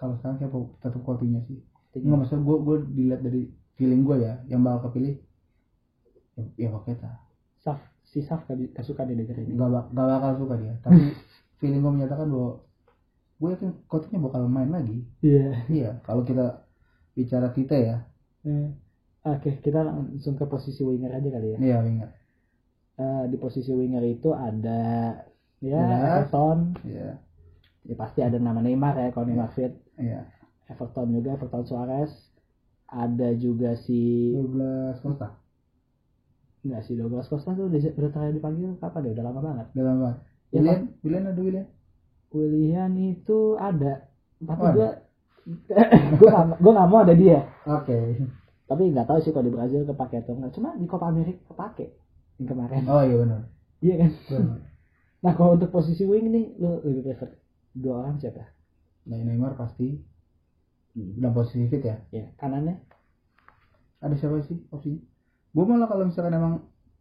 kalau sekarang saya tetap Coutinho sih Coutinho. Enggak maksud gue gue dilihat dari feeling gue ya yang bakal kepilih ya, ya Paketa Saf, si Saf gak, gak suka dia denger ini. gak, bak gak bakal suka dia tapi feeling gue menyatakan bahwa gue yakin Coutinho bakal main lagi Iya. iya kalau kita bicara Tite ya Eh, Oke, kita langsung ke posisi winger aja kali ya. iya ingat Eh, di posisi winger itu ada ya Jelas. Everton, iya ya pasti ada nama Neymar ya kalau Neymar fit. iya Everton juga, Everton Suarez. Ada juga si 12 Costa enggak si Douglas Costa tuh udah, udah terakhir dipanggil kapan ya? Udah lama banget. dalam banget. Ya, William? William ada William? Willian itu ada. Tapi Oh, gue gue gak, gue gak mau ada dia. Oke. Tapi nggak tahu sih kalau di Brazil kepake atau enggak cuma di Copa America kepake yang kemarin. Oh iya benar. Iya kan? Benar. nah kalau untuk posisi wing nih lu lebih prefer dua orang siapa? Nah Neymar pasti. Dan posisi fit ya? Ya kanannya? Ada siapa sih opsinya gue malah kalau misalkan emang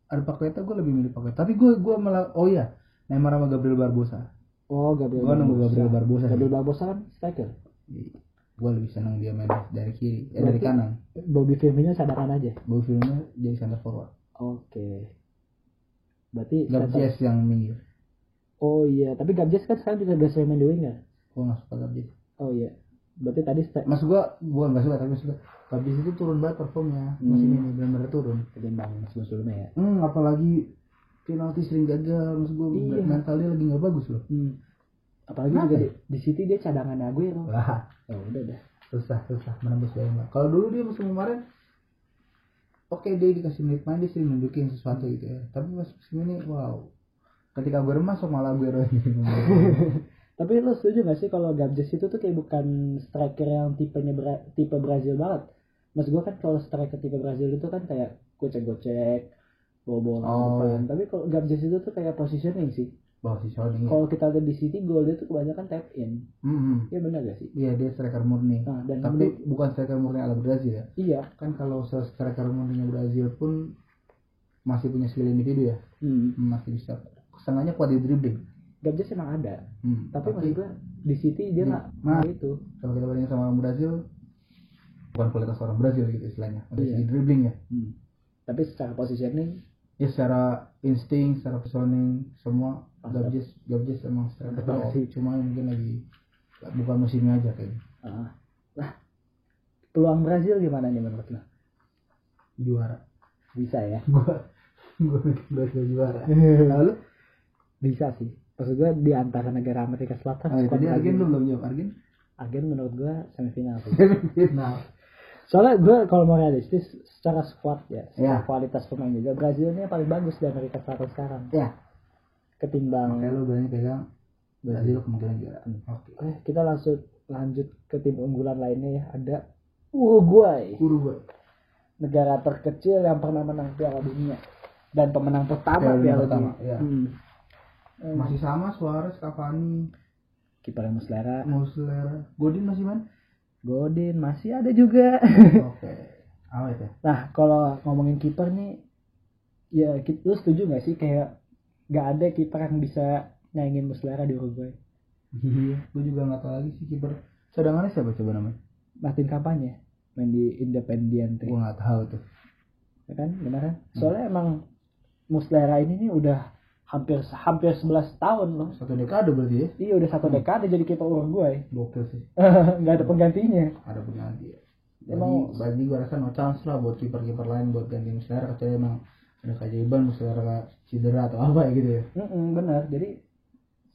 ada Paqueta gue lebih milih Paqueta tapi gue gue malah oh iya Neymar sama Gabriel Barbosa. Oh Gabriel Gua nunggu Gabriel Barbosa. Gabriel Barbosa kan striker? Gue lebih senang dia main dari kiri eh, dari kanan. Bobby Firmino cadangan aja? Gue filmnya jadi center forward. Oke. Berarti Gabjes yang minggir. Oh iya tapi Gabjes kan sekarang juga udah sering main di winger gue nggak suka Gabjes oh iya berarti tadi step mas gue gue nggak suka tapi suka Gabjes itu turun banget performnya. Musim Hmm. ini benar-benar turun. Ketimbang sebelum-sebelumnya ya? Hmm, apalagi penalti sering gagal mas gue Iya. mentalnya lagi nggak bagus loh. Hmm. apalagi Kenapa juga ya? di, di City dia cadangan Aguero. Wah. Oh udah dah susah susah menembus Bayern kalau dulu dia musim kemarin oke dia dikasih menit main dia sering nunjukin sesuatu gitu ya. Tapi pas musim ini wow. Ketika gue masuk malah gue Tapi lo setuju gak sih kalau Gabjes itu tuh kayak bukan striker yang tipenya Bra- tipe Brazil banget? Mas gue kan kalau striker tipe Brazil itu kan kayak gocek-gocek, bawa bola Oh, depan. Tapi kalau Gabjes itu tuh kayak positioning sih. si Sony Kalau kita lihat di City gol dia tuh kebanyakan tap in. Hmm, Iya benar gak sih? iya dia striker murni Nah, dan tapi bukan striker murni ala Brazil ya iya. kan kalau striker murninya Brazil pun masih punya skill individu ya Hmm. masih bisa setengahnya kuat di dribbling Gabjes emang ada. Hmm, Tapi, maksud gue di City dia Di- nggak nah. nah. itu. kalau kita bandingin sama Brazil bukan kualitas orang Brazil gitu istilahnya dari Iya. segi dribbling ya Hmm. Tapi secara positioning ya secara insting secara positioning semua. Gabjes Gabjes emang top. sih. cuma mungkin lagi bukan musimnya aja kayaknya ah. Nah, peluang Brazil gimana nih menurut lo? juara Bisa ya? gua gua mikir Brazil juara lalu Bisa sih. Maksud gue di antara negara Amerika Selatan. oh, tadi Brazil- Argen lu belum jawab Argen Argen menurut gue semifinal nah Soalnya gue kalau mau realistis secara squad ya, secara Ya. kualitas pemain juga Brazil ini paling bagus di Amerika Selatan sekarang. ya Ketimbang makanya lu berani pegang Brazil kemungkinan juara Hmm. oke Eh, kita langsung lanjut ke tim unggulan lainnya ya. Ada Uruguay, Uruguay negara terkecil yang pernah menang Piala Dunia dan pemenang pertama Piala Dunia Piala pertama, Dunia. ya. Hmm. Eh, masih sama Suarez Cavani. Kiper yang Muslera, Muslera. Godin masih main? Godin masih ada juga. oke. Awet ya Nah, kalau ngomongin kiper nih, ya ki- lu setuju gak sih kayak gak ada kiper yang bisa nyaingin Muslera di Uruguay? iya gue juga nggak tahu lagi sih kiper. Cadangannya siapa coba namanya? Martin kampanye main di Independiente, gue nggak tahu tuh. Ya kan? Benar kan? Soalnya emang Muslera ini nih udah hampir hampir 11 tahun loh. satu dekade berarti ya Iya udah satu dekade jadi kiper Uruguay. gokil sih nggak ada penggantinya. ada pengganti ya Emang- bagi gue rasa no chance lah buat kiper kiper lain buat ganti Muslera kecuali emang ada keajaiban Muslera cedera atau apa ya gitu ya Mm-mm, benar. Jadi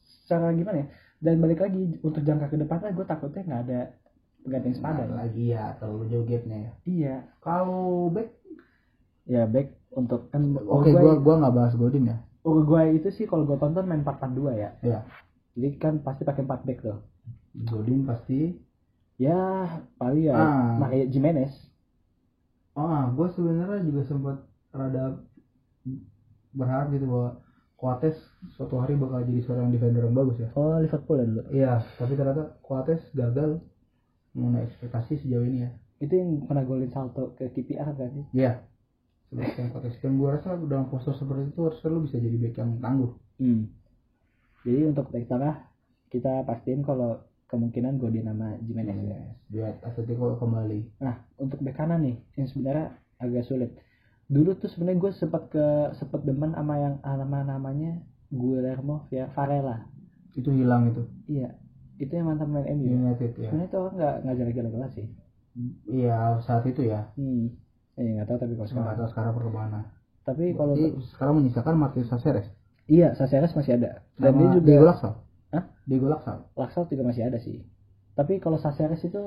secara gimana ya? Dan balik lagi untuk jangka ke depannya gue takutnya nggak ada pengganti yang sepadan. Nggak lagi ya terlalu jauh gapnya ya Iya. kalau back Ya back untuk kan oke Uruguay, gue gua nggak bahas Godin ya Uruguay itu sih kalau gue tonton main 4-4-2 ya. ya Jadi kan pasti pakai 4 back tuh. Godin pasti Ya paling ya Ah. Maria Jimenez. ah gue sebenarnya juga sempat rada berharap gitu bahwa Coates suatu hari bakal jadi seorang defender yang bagus ya Oh Liverpool ya dulu. iya tapi ternyata Coates gagal mengenai ekspektasi sejauh ini ya Itu yang pernah golin salto ke KPR kan sih? Coates dan gue rasa dalam postur seperti itu harusnya lu bisa jadi back yang tangguh Hmm. Jadi untuk back tengah kita pastiin kalau kemungkinan Godin sama Jimenez ya. Yes, buat Atletico kembali Nah, untuk bek kanan nih, yang sebenarnya agak sulit. Dulu tuh sebenarnya gue sempat ke sempat demen sama yang nama namanya Guillermo via Varela. itu hilang itu Iya, itu yang mantan main MU. ya. United ya Sebenarnya itu nggak nggak jalan-jalan sih. iya saat itu ya Hmm. Eh nggak tahu tapi kalau saya nggak sekarang. tahu sekarang perkembangan Tapi kalau sekarang menyisakan Martin Saceres iya, Saceres masih ada. Dan sama dia juga Diego Laksal Hah? Diego Laksal Laksal juga masih ada sih. Tapi kalau Saceres itu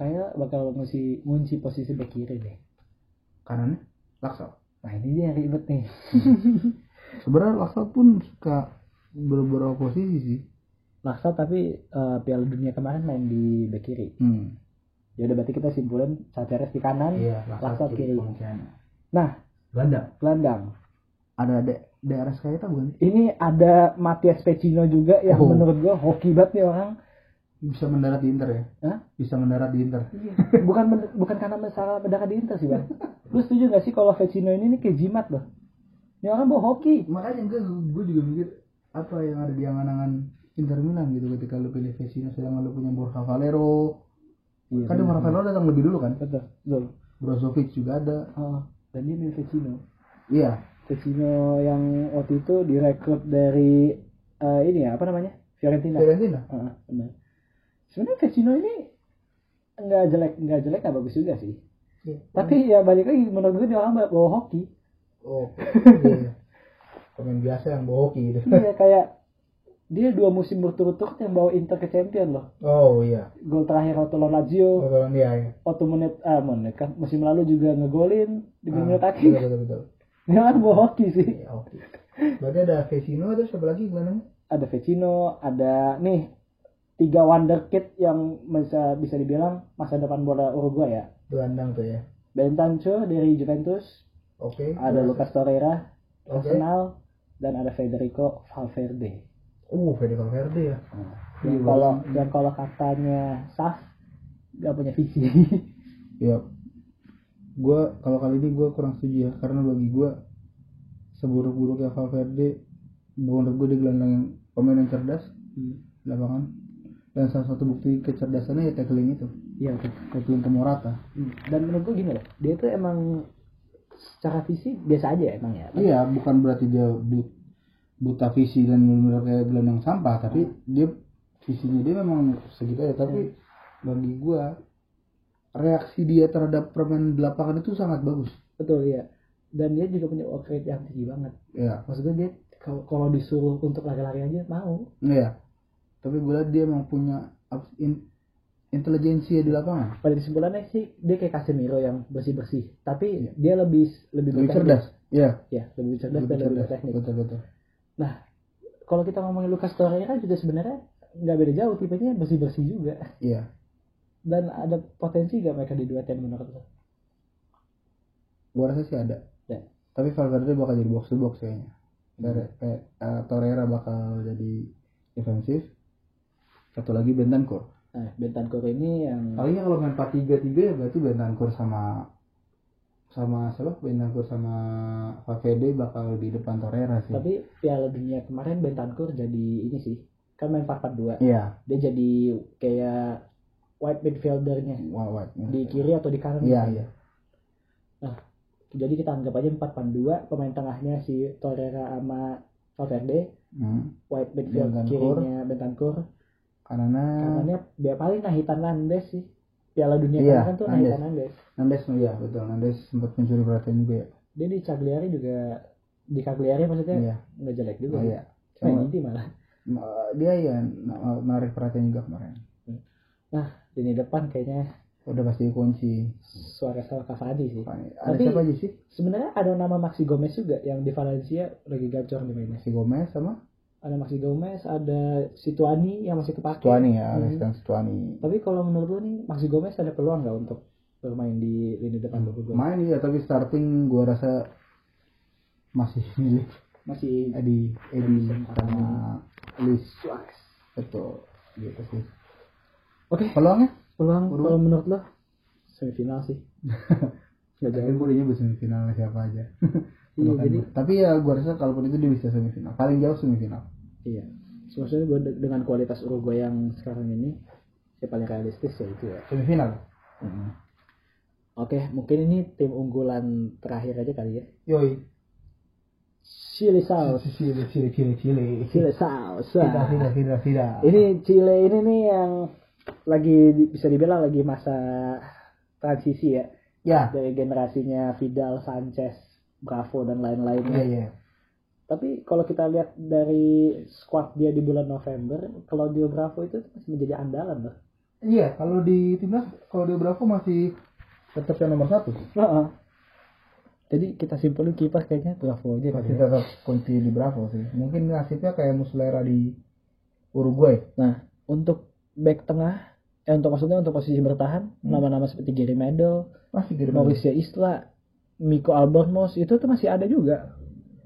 kayak bakal ngunci ngunci posisi bek kiri deh. kanannya Laksal Nah ini dia yang ribet nih. sebenarnya Laksal pun suka beberapa posisi sih Laksa tapi eh, Piala Dunia kemarin main di bek kiri. Hmm. Ya udah berarti kita simpulin Caceres di kanan, Iya, Laksa kiri. Nah, Gelandang. gelandang. Ada de daerah Skayata bukan? Ini ada Matias Vecino juga yang Oh. menurut gua hoki banget nih orang. Bisa mendarat di Inter ya? Hah? Bisa mendarat di Inter. bukan men- bukan karena masalah mendarat di Inter sih bang. Lu setuju gak sih kalau Vecino ini nih kayak jimat loh? Ini orang bawa hoki. Makanya gue gue juga mikir apa yang ada di angan-angan Inter Milan gitu ketika lu pilih Vecino sedangkan lu punya Borja Valero. Iya, kan Borja Valero datang lebih dulu kan? betul, betul. Brozovic juga ada. Oh, dan dia milih Vecino. Iya. Vecino yang waktu itu direkrut dari eh, ini ya apa namanya Fiorentina. Fiorentina. Heeh, benar. Sebenarnya Vecino ini nggak jelek nggak jelek nggak bagus juga sih. Iya. Tapi ya balik lagi menurut gue dia orang bawa hoki. Oh. iya. Pemain biasa yang bawa hoki gitu. Iya kayak dia dua musim berturut-turut yang bawa Inter ke champion loh. Oh iya. Gol terakhir waktu lawan Lazio, Kalau dia ya. waktu menit ah menit kan musim lalu juga ngegolin di Ah, menit akhir. betul, betul. Dia kan bawa hoki sih. Iya, oke. Berarti ada Vecino terus siapa lagi gelandangnya? Ada Vecino, ada nih tiga wonderkid yang bisa bisa dibilang masa depan bola Uruguay ya. Gelandang tuh ya. Bentanco dari Juventus, Oke. ada Lucas Torreira, Oke. Arsenal, dan ada Federico Valverde. Uh, Fede Valverde ya. Yang Iya, kalau yang kalau katanya Saf nggak punya visi. Iya. Gua kalau kali ini gua kurang setuju ya karena bagi gua seburuk-buruknya Valverde menurut gue dia gelandang yang pemain yang cerdas di lapangan dan salah satu bukti kecerdasannya ya tackling itu Iya tackling ke Morata Dan menurut gue gini loh, dia tuh emang secara visi biasa aja emang ya. iya bukan berarti dia but- buta visi dan benar-benar kayak gelandang sampah tapi dia visinya dia memang segitu aja tapi bagi gua reaksi dia terhadap permainan di lapangan itu sangat bagus Betul ya. Dan dia juga punya work rate yang tinggi banget. ya Maksud gue dia kalau kalau disuruh untuk lari-lari aja mau. Iya. Tapi gue lihat dia emang punya in- intelijensi di lapangan. Pada kesimpulannya sih dia kayak Casemiro yang bersih-bersih. Tapi dia lebih lebih, Lebih cerdas. Iya. Ya, lebih cerdas Lebih dan lebih cerdas. berteknik. Betul betul. Nah, kalau kita ngomongin Lucas Torreira juga sebenarnya nggak beda jauh tipenya bersih-bersih juga. Iya. Dan ada potensi gak mereka diduetin menurut lo? Gue rasa sih ada. Ya. Tapi Valverde bakal jadi box to box kayaknya. Dari eh, eh, Torreira bakal jadi defensif. Satu lagi Bentancur. Nah, Bentancur ini yang Palingnya kalau main 4-3-3 ya berarti Bentancur sama sama siapa? Bentancur sama Valverde bakal di depan Torreira sih. tapi Piala Dunia kemarin Bentancur jadi ini sih. Kan main 4-4-2. Iya. Dia jadi kayak wide midfieldernya Wah, wah. di kiri atau di kanan. Iya, iya. Jadi kita anggap aja 4-4-2, pemain tengahnya si Torreira sama Valverde, Hmm. wide midfield Bentancur. kirinya Bentancur, Karena kanannya dia paling Nahitan Nandes sih. Piala Dunia Iya, kemarin tuh Nandes. Nandes. Nandes ya betul Nandes sempat mencuri perhatian juga ya Dia di Cagliari juga di Cagliari maksudnya iya nggak jelek juga. oh, sih. iya Sama- inti malah. Ma- dia ya na- menarik perhatian juga kemarin Nah, lini depan kayaknya udah pasti kunci Suarez sama Cavani sih. ada Tapi- siapa aja sih Sebenarnya ada nama Maxi Gomez juga yang di Valencia lagi gacor di mainnya. si Gomez sama Ada Maxi Gomez, ada Situani yang masih kepake. Stuani ya Hmm. Alex dan Stuani Tapi kalau menurut lu nih Maxi Gomez ada peluang nggak untuk bermain di lini depan hmm. gue? main iya tapi starting gua rasa masih milik Masih Edi Edi Sama- Luis Suarez. betul gitu sih Oke, peluangnya peluang Peluang. kalau menurut lo semifinal sih. Gak tapi jauh. gue udah nyebut semifinal siapa aja Iya, jadi tapi ya gua rasa kalaupun itu dia bisa semifinal paling jauh semifinal iya. Maksudnya gue dengan kualitas Uruguay yang sekarang ini, ya paling realistis ya itu ya. semifinal Oke, mungkin ini tim unggulan terakhir aja kali ya. yoi Chile Saus. Chile, Chile, Chile, Chile. Chile Saus. Tidak, tidak, tidak, tidak. Ini Chile ini nih yang lagi bisa dibilang lagi masa transisi ya ya, dari generasinya Vidal, Sanchez, Bravo dan lain-lainnya. iya. Tapi kalau kita lihat dari squad dia di bulan November, Claudio Bravo itu masih menjadi andalan loh. Iya, kalau di timnas, kalau di Bravo masih tetap yang nomor satu. Heeh. Jadi kita simpulin kiper kayaknya Bravo aja Masih ya. tetap kunci di Bravo sih. Mungkin nasibnya kayak Muslera di Uruguay Nah, untuk back tengah, eh untuk maksudnya untuk posisi bertahan, nama-nama seperti Gary Medel, masih Mauricio Isla, Miko Albornoz itu tuh masih ada juga.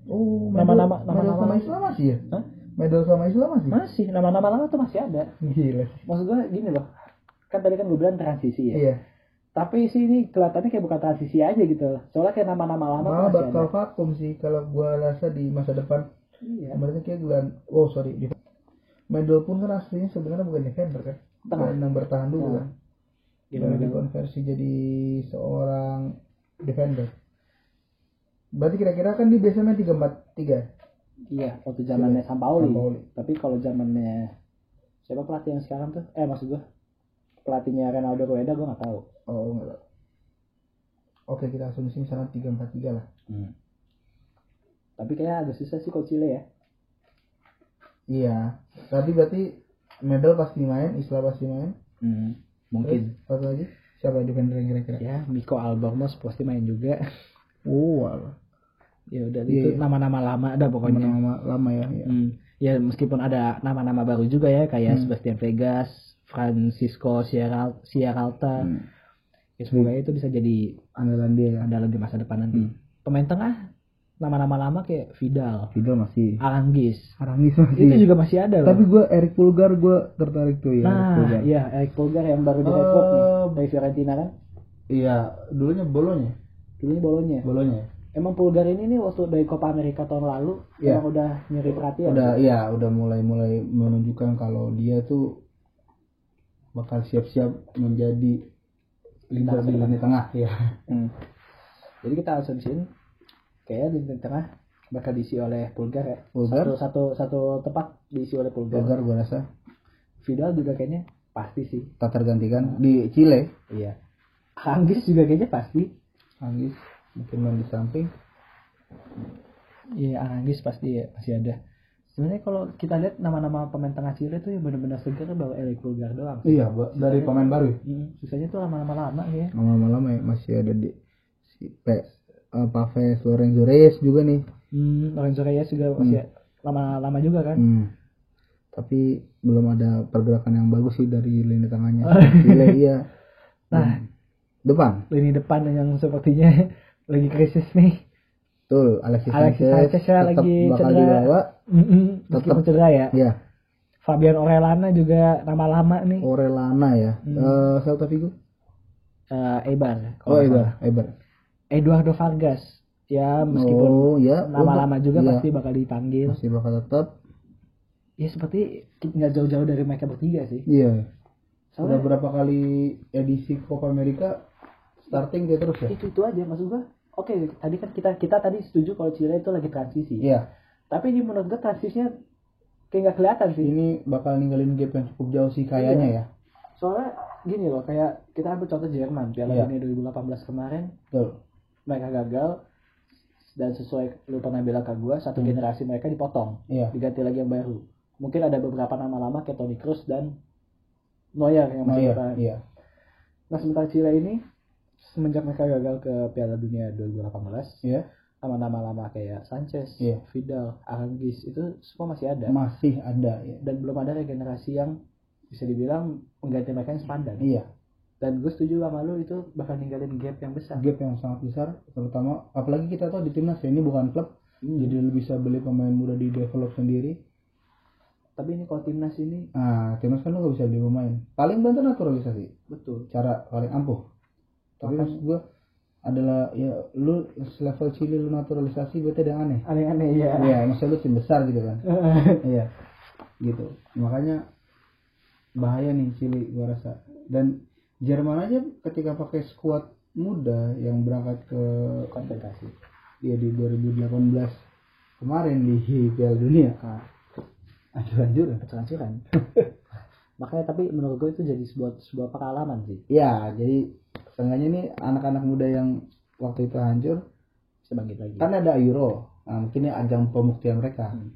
oh Nama-nama- medal, medal nama-nama sama. Islam masih ya Hah? medal sama Islam masih Masih nama-nama lama tuh masih ada. gila Maksud gua gini loh. Kan tadi kan gue bilang transisi ya. iya Tapi sih ini kelihatannya kayak bukan transisi aja gitu. Soalnya kayak nama-nama lama tuh malah masih bakal ada. vakum sih kalau gua rasa di masa depan Iya. Berarti kayak bulan oh sorry di Medel pun kan aslinya sebenarnya bukan defender kan Tengah. gelandang bertahan dulu Nah, kan Medel. dikonversi jadi seorang defender berarti kira-kira kan dia biasanya tiga empat tiga Iya, waktu zamannya Sampaoli. Sampaoli. Tapi kalau zamannya siapa pelatih yang sekarang tuh? Eh maksud gua pelatihnya Ronaldo Rueda gua nggak tahu. oh enggak tahu. oke kita asumsi misalnya tiga empat tiga lah Tapi kayaknya agak susah sih kalau Chile ya. iya tapi berarti Medel pasti main Isla pasti main Mungkin. Terus, satu lagi siapa defender yang kira-kira Ya, Miko Albornoz pasti main juga. oh alah. ya udah Iya, itu iya. nama-nama lama dah pokoknya. lama lama ya, ya. Hmm. Ya meskipun ada nama-nama baru juga ya kayak Hmm. Sebastian Vegas, Francisco Sierra Sierralta. Hmm. Ya semoga itu bisa jadi andalan dia ya andalan di masa depan nanti. Hmm. Pemain tengah nama-nama lama kayak Vidal, Fidel masih Aranggis. Aramis masih Itu juga masih ada loh. tapi gue Eric Pulgar gue tertarik tuh ya nah, iya Eric Pulgar yang baru direkrut nih Eh, dari Fiorentina kan. iya dulunya bolonya Dulunya bolonya. bolonya Emang Pulgar ini nih waktu dari Copa America tahun lalu Iya. emang udah nyuri perhatian. udah iya udah mulai mulai menunjukkan kalau dia tuh bakal siap-siap menjadi leader di lini tengah ya Hmm. Jadi kita asumsiin kayak di tengah bakal diisi oleh Pulgar ya. Pulgar. Satu, satu satu tempat diisi oleh Pulgar. Pulgar gue rasa Vidal juga kayaknya pasti sih. tak tergantikan di Chile Iya. Anggis juga kayaknya pasti. Anggis mungkin main di samping Iya, Anggis pasti ya, masih ada. Sebenarnya kalau kita lihat nama-nama pemain tengah Chile tuh yang benar-benar segar bawa Eric Pulgar doang. iya Mbak. dari pemain baru ya? Hmm, sisanya tuh lama-lama lama ya. lama-lama ya masih ada di si P eh, Paves Lorenzo Reyes juga nih Hmm, Lorenzo Reyes juga masih lama-lama juga kan. Hmm. Tapi belum ada pergerakan yang bagus sih dari lini tengahnya. Chile iya. Nah, Depan. lini depan yang sepertinya lagi krisis nih. Tuh, Alexis, Alexis Sanchez, Sanchez tetap lagi bakal cedera. dibawa. Mm-mm, meskipun Tetap. cedera ya. Iya, Fabian Orellana juga nama lama nih. Orellana ya. Hmm. Eh, Celta Vigo. Eh, Eibar. Oh, salah. Eber. Eduardo Vargas. Ya meskipun oh, ya. nama lama juga Iya, pasti bakal dipanggil. masih bakal tetap. Ya seperti nggak jauh-jauh dari mereka bertiga sih. Iya. Sudah Soalnya berapa kali edisi Copa America starting dia terus ya? itu itu aja maksud gua. Oke, tadi kan kita kita tadi setuju kalau Chile itu lagi transisi. Iya. Tapi ini menurut gua transisinya kayak nggak kelihatan sih. Ini bakal ninggalin gap yang cukup jauh sih kayaknya Iya. ya. Soalnya gini loh, kayak kita ambil contoh Jerman, Piala Iya. Dunia 2018 kemarin, Betul. Mereka gagal dan sesuai lu pernah bilang ke gua, satu Hmm. generasi mereka dipotong, Iya. diganti lagi yang baru. Mungkin ada beberapa nama lama kayak Toni Kroos dan Neuer yang masih bertahan. iya. Nah sementara Chile ini semenjak mereka gagal ke Piala Dunia 2018, Iya. nama-nama lama kayak Sanchez, Iya. Vidal, Aranguiz itu semua masih ada Masih ada ya. dan belum ada regenerasi yang bisa dibilang mengganti mereka yang sepadan. Iya. Dan gue setuju sama lu itu bakal ninggalin gap yang besar. Gap yang sangat besar, terutama apalagi kita tahu di timnas ya, ini bukan klub, Hmm. jadi lu bisa beli pemain muda di develop sendiri. Tapi ini kalau timnas ini Nah, timnas kan lu gak bisa beli pemain. Paling bantu naturalisasi, betul. cara paling ampuh. Tapi Makanya- maksud gua adalah ya lu level Chile lu naturalisasi berarti ada yang aneh. Aneh-aneh ya. Iya, maksudnya lu tim besar gitu kan. iya. Gitu. Makanya bahaya nih Chile gua rasa. Dan Jerman aja ketika pakai skuad muda yang berangkat ke Konsentrasi. ya di 2018 kemarin di Piala Dunia Nah, hancur-hancur kehancuran. Makanya tapi menurut gue itu jadi sebuah sebuah pengalaman sih. ya jadi seenggaknya ini anak-anak muda yang waktu itu hancur bangkit lagi. kan ada Euro nah, mungkin ini ajang pembuktian mereka Hmm.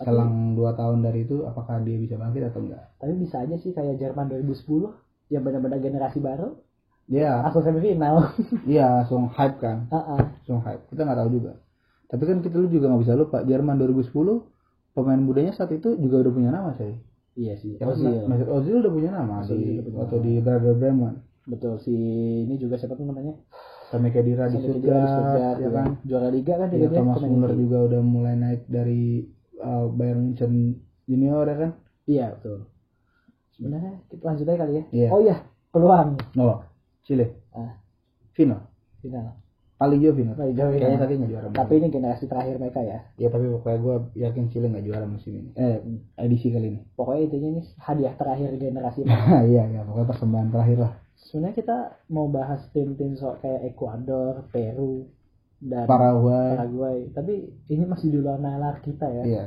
selang dua tahun dari itu apakah dia bisa bangkit atau enggak Tapi bisa aja sih kayak Jerman 2010 yang benar-benar generasi baru dia langsung semifinal. iya langsung hype kan Heeh. langsung hype kita nggak tahu juga tapi kan kita lu juga nggak bisa lupa Jerman 2010 pemain mudanya saat itu juga udah punya nama saya Iya sih. Ya, kan, Ozil. Ozil udah punya nama Ozil di punya waktu nama. di Werder Bremen. Betul si ini juga siapa tuh namanya? Sampai Kedira di Sampai Khedira di Stuttgart, ya ya. kan. Juara liga kan Ya, dia Thomas pemain Muller juga udah mulai naik dari uh, Bayern Munchen Junior ya kan. Iya betul. Sebenarnya kita lanjut aja kali ya. Iya. Oh iya, peluang No, Chile. Ah. Final. final. Paling jauh final. Paling jauh Kayaknya final. tapi nggak juara. Tapi ini generasi terakhir mereka ya. ya tapi pokoknya gue yakin Chile nggak juara musim ini. Eh, edisi kali ini. Pokoknya intinya ini hadiah terakhir generasi iya iya pokoknya persembahan terakhir lah. sebenarnya kita mau bahas tim-tim so kayak Ekuador, Peru, dan Paraguay. Paraguay. Tapi ini masih di luar nalar kita ya. Iya.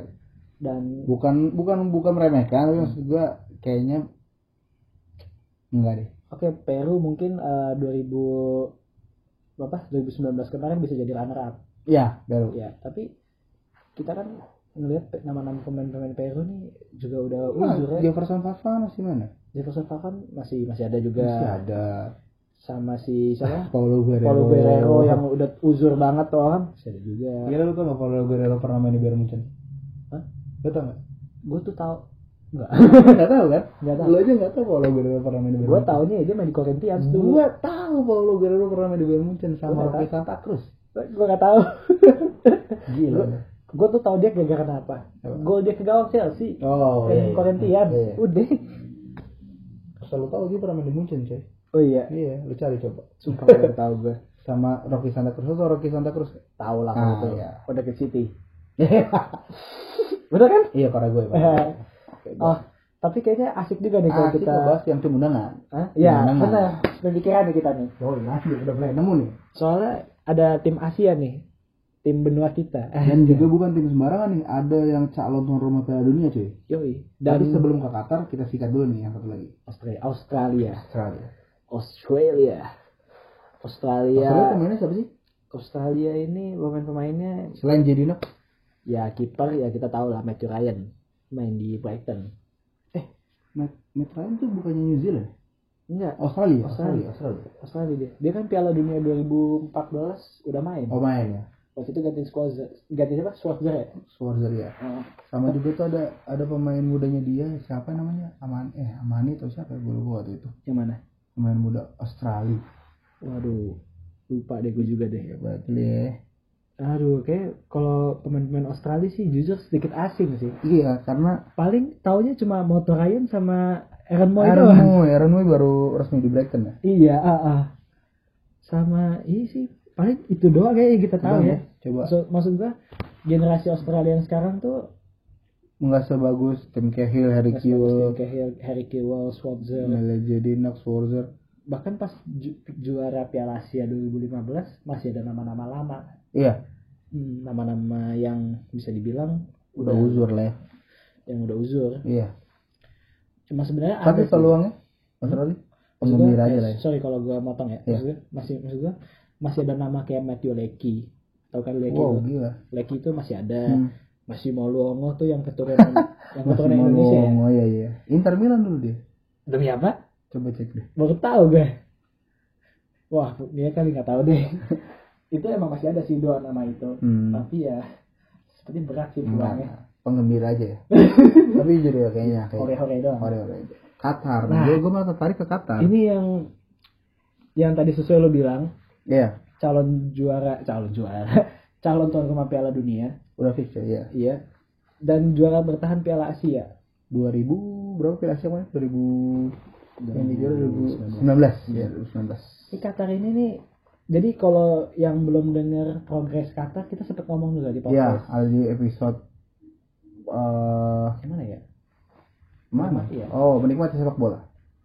Dan Bukan bukan bukan meremehkan tapi maksud gue kayaknya enggak deh. oke Peru mungkin eh, 2000 berapa 2019 kemarin bisa jadi runner up. Iya baru. Ya, tapi kita kan ngelihat nama-nama pemain-pemain Peru nih juga udah Nah, uzur ya. Jefferson Fafana masih mana? Jefferson Falcon masih masih ada juga Masih ada. sama si siapa? Paulo Guerrero. Paulo Guerrero yang udah uzur banget tuh orang. Masih ada juga. Kira lu tau gak Paulo Guerrero pernah main di Bayern Munchen? Hah? Lu tau gak? Gue tuh tahu enggak. gak tau kan? Enggak tahu. Lu aja gak tau Paulo Guerrero pernah main di Bayern Gue Munchen. taunya dia main di Corinthians dulu. Gua tahu Paulo Guerrero pernah main di Bayern Munchen Gua sama Rocky tahu. Santa Cruz. Gue gak tahu. Gila. gue tuh tahu dia gara-gara apa? Apa? Gol dia ke gawang Chelsea. Oh, di Corinthians. Iya, iya. Udah. Selalu tahu dia pernah main di Munchen, coy. Oh iya. Iya, lu cari coba. Sumpah gue tahu gue. Sama Rocky Santa Cruz atau Rocky Santa Cruz? Tahu lah Ah, itu. iya. Udah ke City. Bener kan? iya, Paraguay. Paraguay. Oh, tapi kayaknya asik juga nih kalau kita bahas yang tim undangan. Hah? Iya, benar. Pemikiran nih kita nih. Oh, iya, udah mulai nemu nih. Soalnya ada tim Asia nih. Tim benua kita. Dan juga bukan tim sembarangan nih, ada yang calon tuan rumah Piala Dunia, cuy. Yoi. Dan Dan sebelum ke Qatar, kita sikat dulu nih yang satu lagi. Australia. Australia. Australia. Australia. Australia. Australia pemainnya siapa sih? Australia ini pemain-pemainnya Selain Jedinov? ya kiper ya kita tahu lah Matthew Ryan main di Brighton. Matt, Matt Ryan tuh bukannya New Zealand? Enggak, Australia, Australia. Australia, Australia. Australia dia. Dia kan Piala Dunia 2014 udah main. Oh main ya, Waktu itu ganti Schwarzer. Ganti siapa? Schwarzer ya? Schwarzer ya. Oh. Sama juga tuh ada ada pemain mudanya dia, siapa namanya? Aman eh Amani atau siapa? ya? Gue lupa waktu itu. Yang mana? Pemain muda Australia. Waduh, lupa deh gue juga deh. Ya berarti ya. Aduh, kayak kalau pemain-pemain Australia sih jujur sedikit asing sih. Iya, karena Paling taunya cuma Moto Ryan sama Aaron Moy Aaron doang. Moy, Aaron Moy baru resmi di Brighton ya. Iya, ah, ah. Sama ini sih paling itu doang kayak yang kita tahu Coba ya. Coba So, maksud gua generasi Australia yang sekarang tuh nggak sebagus Tim Cahill, Harry Kewell, kayak Harry- Harry Kewell, Schwarzer, Mele Jedinov, Schwarzer. bahkan pas ju- juara Piala Asia 2015 masih ada nama-nama lama. Iya, Hmm, nama-nama yang bisa dibilang udah uzur lah ya. yang udah uzur. Iya. Cuma sebenarnya Tapi peluangnya Mas Roli? Penggembira gua, aja eh, lah ya. Sorry kalau gua motong ya. Maksud gua, masih maksud gua masih ada nama kayak Matthew Lecky. Tahu kan Lecky? Wow, gila. Lecky itu masih ada. Hmm. Masih mau Luongo tuh yang keturunan yang keturunan Indonesia ya. Oh iya iya. Inter Milan dulu dia. Demi apa? Coba cek deh. Baru tahu gue. Wah, dia kali nggak tahu deh. itu emang masih ada sih dua nama itu. Hmm. Tapi ya seperti berat sih pulangnya. Penggembira aja ya. Tapi jujur ya kayaknya kayak Hore-hore doang. Hore-hore aja. Qatar. Nah. Gue gue malah tertarik ke Qatar. Ini yang yang tadi sesuai lo bilang Iya. calon juara, calon juara, calon tuan rumah Piala Dunia, Udah fix ya. Iya. iya. Dan juara bertahan Piala Asia. 2000 berapa Piala Asia kemarin? 2000 yang di juara 2019. Iya, 2019. Ini Qatar ini nih, jadi kalau yang belum dengar progres Qatar, kita sempat ngomong juga di Iya, podcast. ada di episode eh Gimana ya? mana? Menikmati ya? Oh, menikmati sepak bola.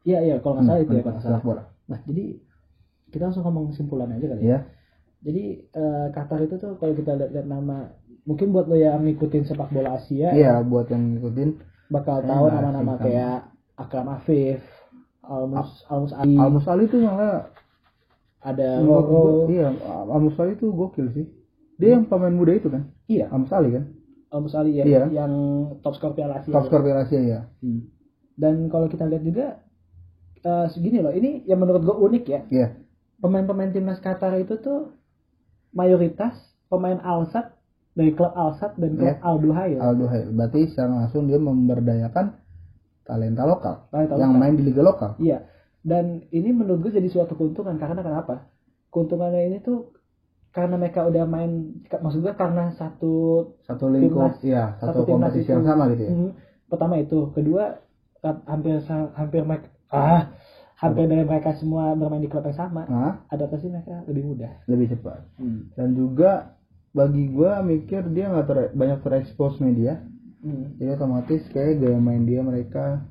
Iya iya, kalau nggak salah itu ya kalau nggak salah. sepak bola. Nah jadi kita langsung ngomong kesimpulan aja kali ya. Iya. Jadi eh, Qatar itu tuh kalau kita lihat nama, mungkin buat lo yang ngikutin sepak bola Asia, Iya, buat yang ngikutin bakal Saya tahu nama-nama kayak Akram Afif, Almus Almus Ali, Almus Ali tuh malah ada Roro, Iya, Almus Ali tuh gokil sih. Dia yang pemain muda itu kan? iya Almus Ali kan? Almus Ali ya, Iya. yang top skor Piala Asia. Top skor Piala Asia ya. Hmm. Dan kalau kita lihat juga eh, segini loh, ini yang menurut gue unik ya. Iya. Pemain-pemain timnas Qatar itu tuh mayoritas pemain Al-Sadd dari klub Al-Sadd dan klub Iya. Al Duhail. Aldo Hail. Berarti secara langsung dia memberdayakan talenta lokal Talenta yang lokal. main di liga lokal. Iya. Dan ini menurut gue jadi suatu keuntungan karena kenapa? Keuntungannya ini tuh karena mereka udah main maksud gue karena satu Satu lingkup, Timnas- iya, satu, timnas kompetisi itu. yang sama gitu ya. Hmm, pertama itu, kedua hampir hampir mereka ah hampir dari mereka semua bermain di klub yang sama. Nah, Adaptasi mereka lebih mudah. lebih cepat. Hmm. Dan juga bagi gua mikir dia nggak ter- banyak terekspos media, Hmm. jadi otomatis kayak gaya main dia mereka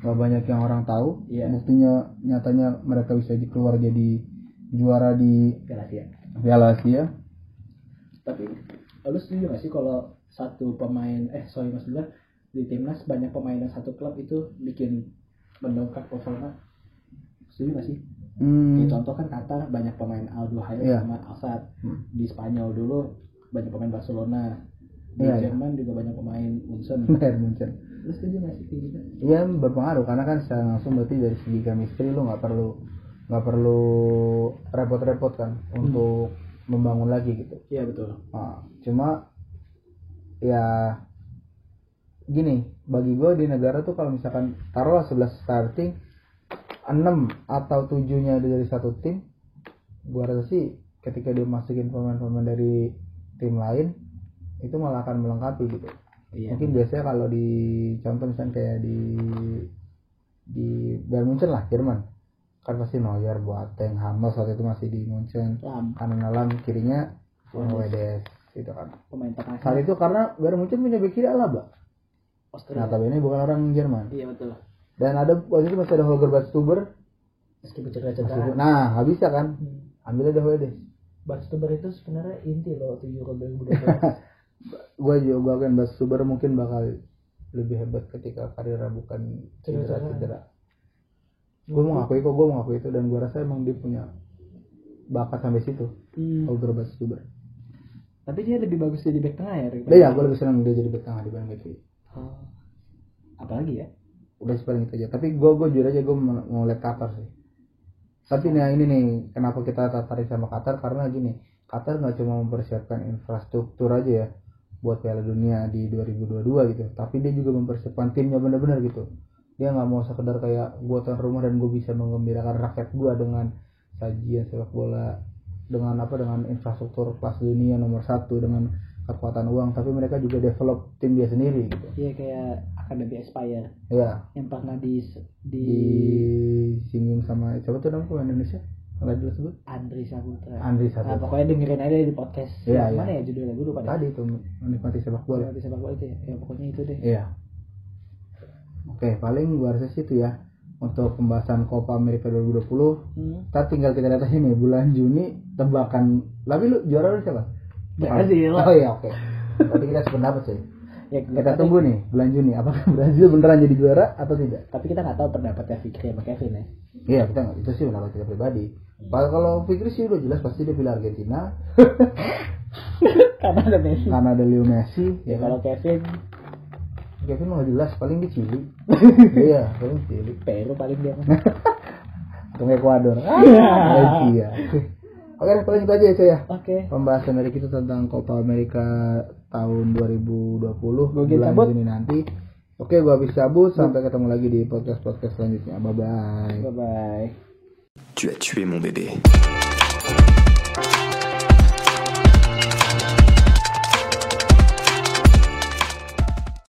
nggak banyak yang orang tahu. Iya. Buktinya nyatanya mereka bisa keluar jadi juara di Galaxy ya. Piala Asia. Tapi lu setuju gak sih kalau satu pemain eh sorry mas gue di timnas banyak pemain yang satu klub itu bikin mendongkrak performa setuju gak sih? Hmm, Ya, contoh kan Qatar banyak pemain Aldo Hayat Iya. sama Alsat Hmm. di Spanyol dulu banyak pemain Barcelona di Iya, iya. Jerman juga banyak pemain Munchen Bayern Munchen. lu setuju gak sih kayak gitu? Iya berpengaruh karena kan secara langsung berarti dari segi chemistry lu nggak perlu nggak perlu repot-repot kan untuk membangun lagi gitu. Iya betul Nah, cuma ya gini bagi gue di negara tuh kalau misalkan taruhlah 11 starting 6 atau 7 nya dari satu tim gue rasa sih ketika dia masukin pemain-pemain dari tim lain itu malah akan melengkapi gitu. Iya. Mungkin biasanya kalau di contoh misalnya kayak di di Bayern Munchen lah Jerman. Kan pasti Neuer Boateng Hamas waktu itu masih di Munchen. Lam kanan dalam kirinya Wedes gitu kan. Pemain tengah. Saat itu karena Bayern Munchen punya bek kiri Alaba. Australia notabene bukan orang Jerman. Iya betul. Dan ada waktu itu masih ada Holger Badstuber meskipun cedera-cedera nah nggak bisa kan? Hmm. ambil aja Wedes Barstuber itu sebenarnya inti loh waktu Euro 2012 gue juga gue akan Badstuber mungkin bakal lebih hebat ketika karirnya bukan cedera-cedera gue mau ngakui kok gue mau ngakui itu dan gue rasa emang dia punya bakat sampai situ Hmm. Holger Badstuber Tapi dia lebih bagus jadi back tengah ya daripada. Udah ya, gue lebih senang dia jadi bek tengah dibanding bek kiri. Oh. Apalagi ya? Udah sih paling itu aja. Tapi gue gue jujur aja gue mau mau lihat Qatar sih. Tapi nih ini nih kenapa kita tertarik sama Qatar karena gini, Qatar nggak cuma mempersiapkan infrastruktur aja ya buat Piala Dunia di 2022 gitu, tapi dia juga mempersiapkan timnya benar-benar gitu. Dia nggak mau sekedar kayak gue tuan rumah dan gue bisa menggembirakan rakyat gue dengan sajian sepak bola dengan apa dengan infrastruktur kelas dunia nomor satu dengan kekuatan uang. Tapi mereka juga develop tim dia sendiri gitu. Iya kayak Akademi Aspire. Ya yang pernah di di, disinggung sama siapa tuh nama Indonesia nggak dulu sebut Andri Saputra. Andri Nah, Saputra pokoknya dengerin aja di podcast. Yang iya. Mana ya judulnya? Gue lupa tadi tuh menikmati sepak bola Di sepak bola itu ya. Ya pokoknya itu deh. iya oke paling gua rasa sih itu ya untuk pembahasan Copa America 2020 Hmm. kita tinggal kita lihat aja nih bulan Juni tebakan tapi lu juara lu siapa Brazil. oh iya oke tapi kita sependapat sih Ya, kita tapi, tunggu nih bulan Juni. Apakah Brazil beneran jadi juara atau tidak? Tapi kita nggak tahu pendapatnya Fikri sama Kevin ya. iya kita nggak itu sih pendapat kita pribadi. Padahal kalau Fikri sih udah jelas pasti dia pilih Argentina. Karena ada Messi. karena ada Leo Messi Ya ya kalau Kevin. Kevin mah jelas paling di Chili. Iya paling Chili. Peru paling dia. atau Ekuador ah, iya oke deh, paling itu aja ya ya Oke. pembahasan dari kita tentang Copa America tahun 2020 Gua bulan cabut. Juni nanti oke gua habis cabut sampai ketemu lagi di podcast podcast selanjutnya bye bye Bye bye. Tu as tué mon bébé.